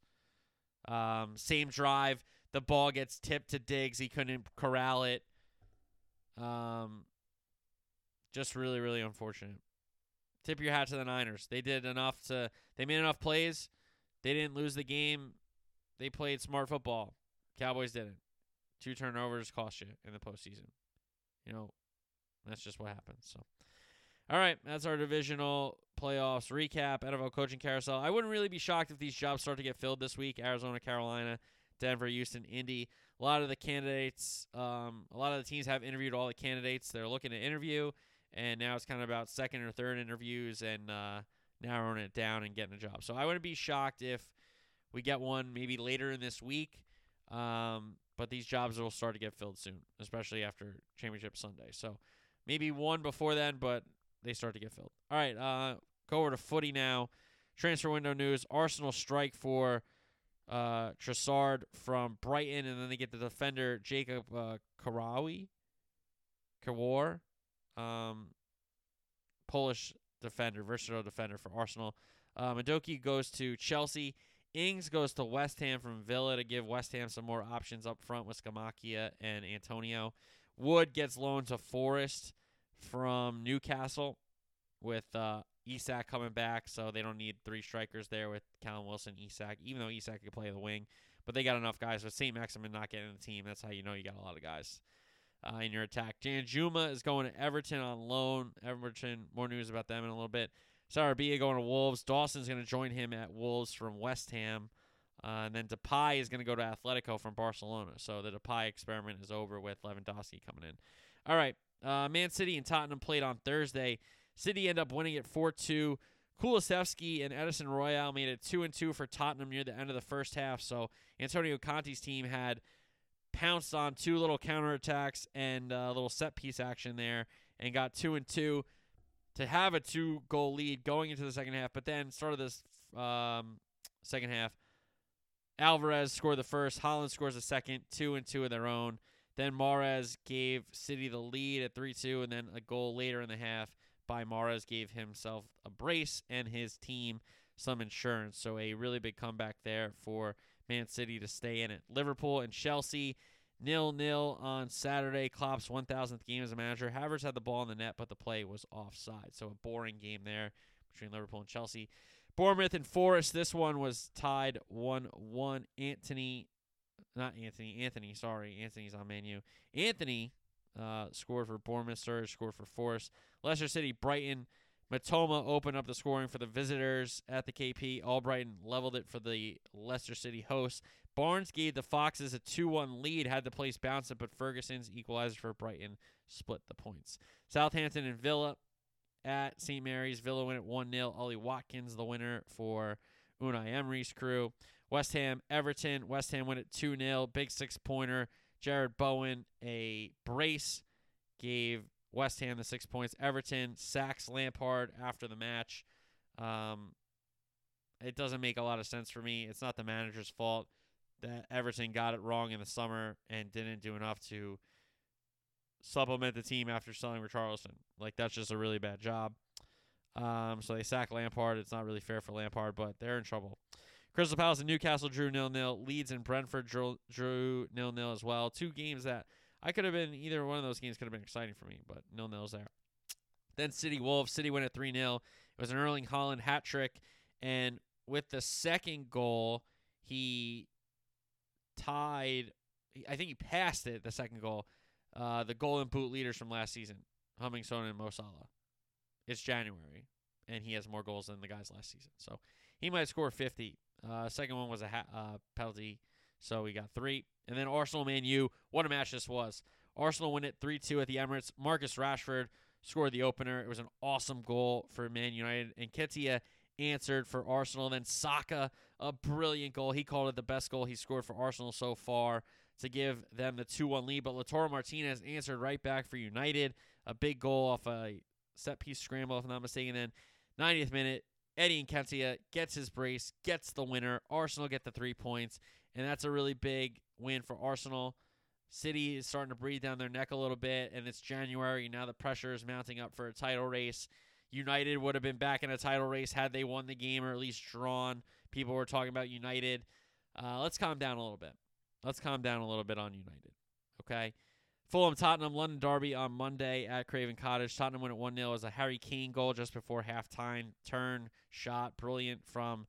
Um, same drive. The ball gets tipped to Diggs. He couldn't corral it. Um, just really, really unfortunate. Tip your hat to the Niners. They did enough to. They made enough plays. They didn't lose the game. They played smart football. Cowboys didn't. Two turnovers cost you in the postseason. You know, that's just what happens. So, all right, that's our divisional playoffs recap. NFL coaching carousel. I wouldn't really be shocked if these jobs start to get filled this week. Arizona, Carolina, Denver, Houston, Indy. A lot of the candidates, um, a lot of the teams have interviewed all the candidates they're looking to interview, and now it's kind of about second or third interviews and uh, narrowing it down and getting a job. So I wouldn't be shocked if we get one maybe later in this week. Um, but these jobs will start to get filled soon, especially after Championship Sunday. So maybe one before then, but they start to get filled. All right, uh, go over to footy now. Transfer window news: Arsenal strike for uh, Trossard from Brighton, and then they get the defender Jacob uh, Karawi, Kawar, um, Polish defender, versatile defender for Arsenal. Uh, Madueke goes to Chelsea. Ings goes to West Ham from Villa to give West Ham some more options up front with Scamacca and Antonio. Wood gets loaned to Forest from Newcastle with uh, Isak coming back, so they don't need three strikers there with Callum Wilson, Isak, even though Isak could play the wing. But they got enough guys. With St. Maximin not getting the team, that's how you know you got a lot of guys uh, in your attack. Danjuma is going to Everton on loan. Everton, more news about them in a little bit. Sarabia going to Wolves. Dawson's going to join him at Wolves from West Ham. Uh, and then Depay is going to go to Atletico from Barcelona. So the Depay experiment is over with Lewandowski coming in. All right. Uh, Man City and Tottenham played on Thursday. City end up winning it 4 2. Kulusevski and Emerson Royal made it 2 and 2 for Tottenham near the end of the first half. So Antonio Conte's team had pounced on two little counterattacks and a little set piece action there and got 2 and 2 to have a two goal lead going into the second half. But then, started this um, second half, Alvarez scored the first, Haaland scores the second, 2 and 2 of their own. Then Mahrez gave City the lead at 3 2, and then a goal later in the half by Mahrez gave himself a brace and his team some insurance. So a really big comeback there for Man City to stay in it. Liverpool and Chelsea nil nil on Saturday. Klopp's 1,000th game as a manager. Havertz had the ball in the net, but the play was offside. So a boring game there between Liverpool and Chelsea. Bournemouth and Forest. This one was tied 1 1. Anthony, not Anthony, Anthony, sorry. Anthony's on menu. Anthony uh, scored for Bournemouth. Sturridge scored for Forest. Leicester City, Brighton. Mitoma opened up the scoring for the visitors at the KP. Albrighton leveled it for the Leicester City hosts. Barnes gave the Foxes a 2 1 lead, had the place bounce bouncing, but Ferguson's equalizer for Brighton split the points. Southampton and Villa at St. Mary's. Villa win at 1 0. Ollie Watkins, the winner for Unai Emery's crew. West Ham, Everton. West Ham win at 2 0. Big six pointer. Jarrod Bowen, a brace, gave West Ham the six points. Everton sacks Lampard after the match. Um, it doesn't make a lot of sense for me. It's not the manager's fault that Everton got it wrong in the summer and didn't do enough to supplement the team after selling Richarlison. Like that's just a really bad job. Um, so they sack Lampard. It's not really fair for Lampard, but they're in trouble. Crystal Palace and Newcastle drew nil nil. Leeds and Brentford drew, drew nil nil as well. Two games that I could have been either one of those games could have been exciting for me, but nil nil's there. Then City Wolves. City went at 3 0. It was an Erling Haaland hat trick. And with the second goal, he tied, I think he passed it, the second goal, uh, the golden boot leaders from last season, Heung-min Son and Mo Salah. It's January, and he has more goals than the guys last season. So he might score 50. Uh, second one was a ha- uh, penalty, so we got three. And then Arsenal Man U. What a match this was. Arsenal win it 3 2 at the Emirates. Marcus Rashford scored the opener. It was an awesome goal for Man United. And Nketiah answered for Arsenal. Then Saka, a brilliant goal. He called it the best goal he scored for Arsenal so far to give them the 2 1 lead. But Lautaro Martinez answered right back for United. A big goal off a set piece scramble, if I'm not mistaken. Then 90th minute, Eddie Nketiah gets his brace, gets the winner. Arsenal get the three points, and that's a really big win for Arsenal. City is starting to breathe down their neck a little bit, and it's January. Now the pressure is mounting up for a title race. United would have been back in a title race had they won the game or at least drawn. People were talking about United. Uh, let's calm down a little bit. Let's calm down a little bit on United. Okay. Fulham Tottenham London Derby on Monday at Craven Cottage. Tottenham win at 1 0 as a Harry Kane goal just before halftime. Turn shot, brilliant from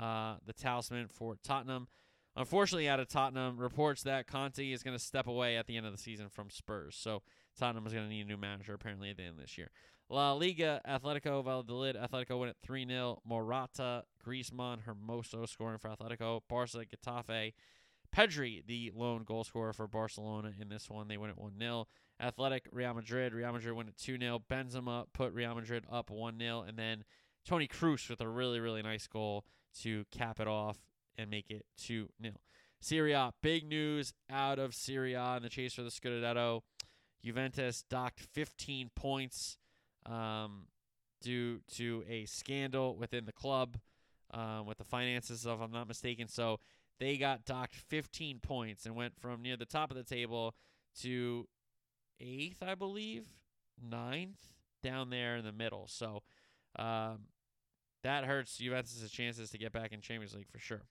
uh, the talisman for Tottenham. Unfortunately, out of Tottenham, reports that Conte is going to step away at the end of the season from Spurs. So Tottenham is going to need a new manager apparently at the end of this year. La Liga, Atletico Valladolid. Atletico win at 3 0. Morata, Griezmann, Hermoso scoring for Atletico. Barca, Getafe. Pedri, the lone goal scorer for Barcelona in this one. They win at 1 0. Athletic, Real Madrid. Real Madrid win at 2 0. Benzema put Real Madrid up 1 0. And then Toni Kroos with a really, really nice goal to cap it off and make it 2 0. Serie A, big news out of Serie A in the chase for the Scudetto. Juventus docked 15 points um, due to a scandal within the club. um, with the finances, if I'm not mistaken. So they got docked 15 points and went from near the top of the table to eighth, I believe, ninth, down there in the middle. So um, that hurts Juventus' chances to get back in Champions League for sure.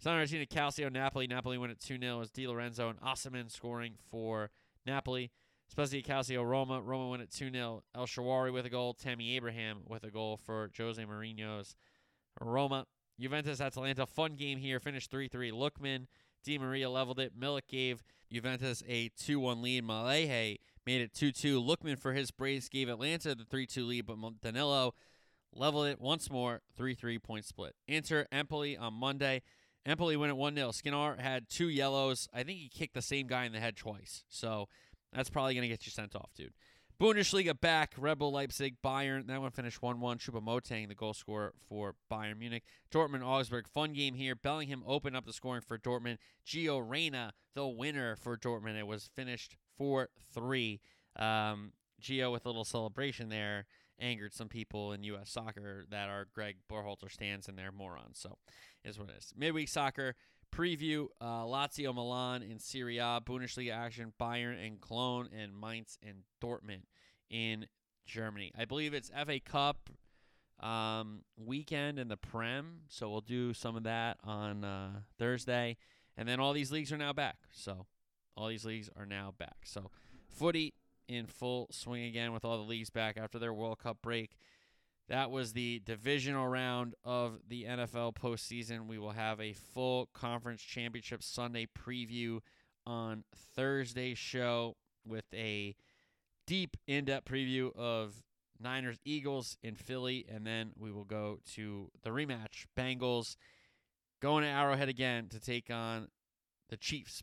San Martino, Calcio, Napoli. Napoli win at 2 0 as Di Lorenzo and Osimhen scoring for Napoli. Spezia, Calcio, Roma. Roma win at 2 0. El Shaarawy with a goal. Tammy Abraham with a goal for Jose Mourinho's Roma. Juventus, Atalanta. Fun game here. Finished 3 3. Lookman, Di Maria leveled it. Milik gave Juventus a 2 1 lead. Maehle made it 2 2. Lookman for his brace gave Atalanta the 3 2 lead, but Danilo leveled it once more. 3 3 point split. Inter Empoli on Monday. Empoli win at 1 0. Skriniar had two yellows. I think he kicked the same guy in the head twice. So that's probably going to get you sent off, dude. Bundesliga back. Rebel Leipzig, Bayern. That one finished 1 1. Choupo-Moting, the goal scorer for Bayern Munich. Dortmund, Augsburg. Fun game here. Bellingham opened up the scoring for Dortmund. Gio Reyna, the winner for Dortmund. It was finished 4 3. Um, Gio with a little celebration there angered some people in U.S. soccer that are Greg Berhalter stands and they're morons. So, is what it is. Midweek soccer preview: uh, Lazio, Milan in Serie A, Bundesliga action: Bayern and Cologne, and Mainz and Dortmund in Germany. I believe it's FA Cup um, weekend in the Prem, so we'll do some of that on uh, Thursday, and then all these leagues are now back. So, all these leagues are now back. So, footy in full swing again with all the leagues back after their World Cup break. That was the divisional round of the NFL postseason. We will have a full conference championship Sunday preview on Thursday's show with a deep, in depth preview of Niners Eagles in Philly. And then we will go to the rematch Bengals going to Arrowhead again to take on the Chiefs.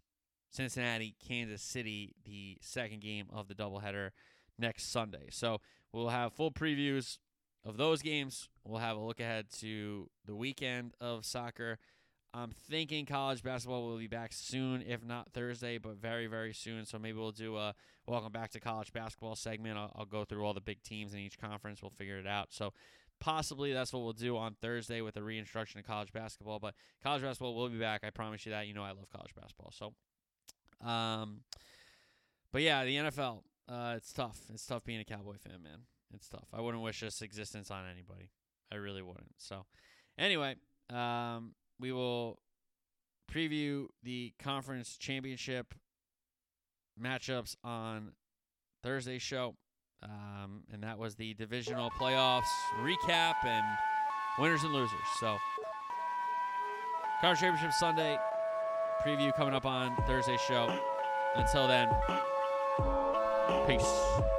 Cincinnati, Kansas City, the second game of the doubleheader next Sunday. So we'll have full previews of those games. We'll have a look ahead to the weekend of soccer. I'm thinking college basketball will be back soon, if not Thursday, but very, very soon. So maybe we'll do a welcome back to college basketball segment. I'll, I'll go through all the big teams in each conference. We'll figure it out. So possibly that's what we'll do on Thursday with the reintroduction of college basketball. But college basketball will be back. I promise you that. You know I love college basketball. So um, but yeah, the NFL, uh, it's tough. It's tough being a Cowboy fan, man. It's tough. I wouldn't wish this existence on anybody. I really wouldn't. So, anyway, um, we will preview the conference championship matchups on Thursday's show. Um, and that was the divisional playoffs recap and winners and losers. So, conference championship Sunday, preview coming up on Thursday's show. Until then, peace.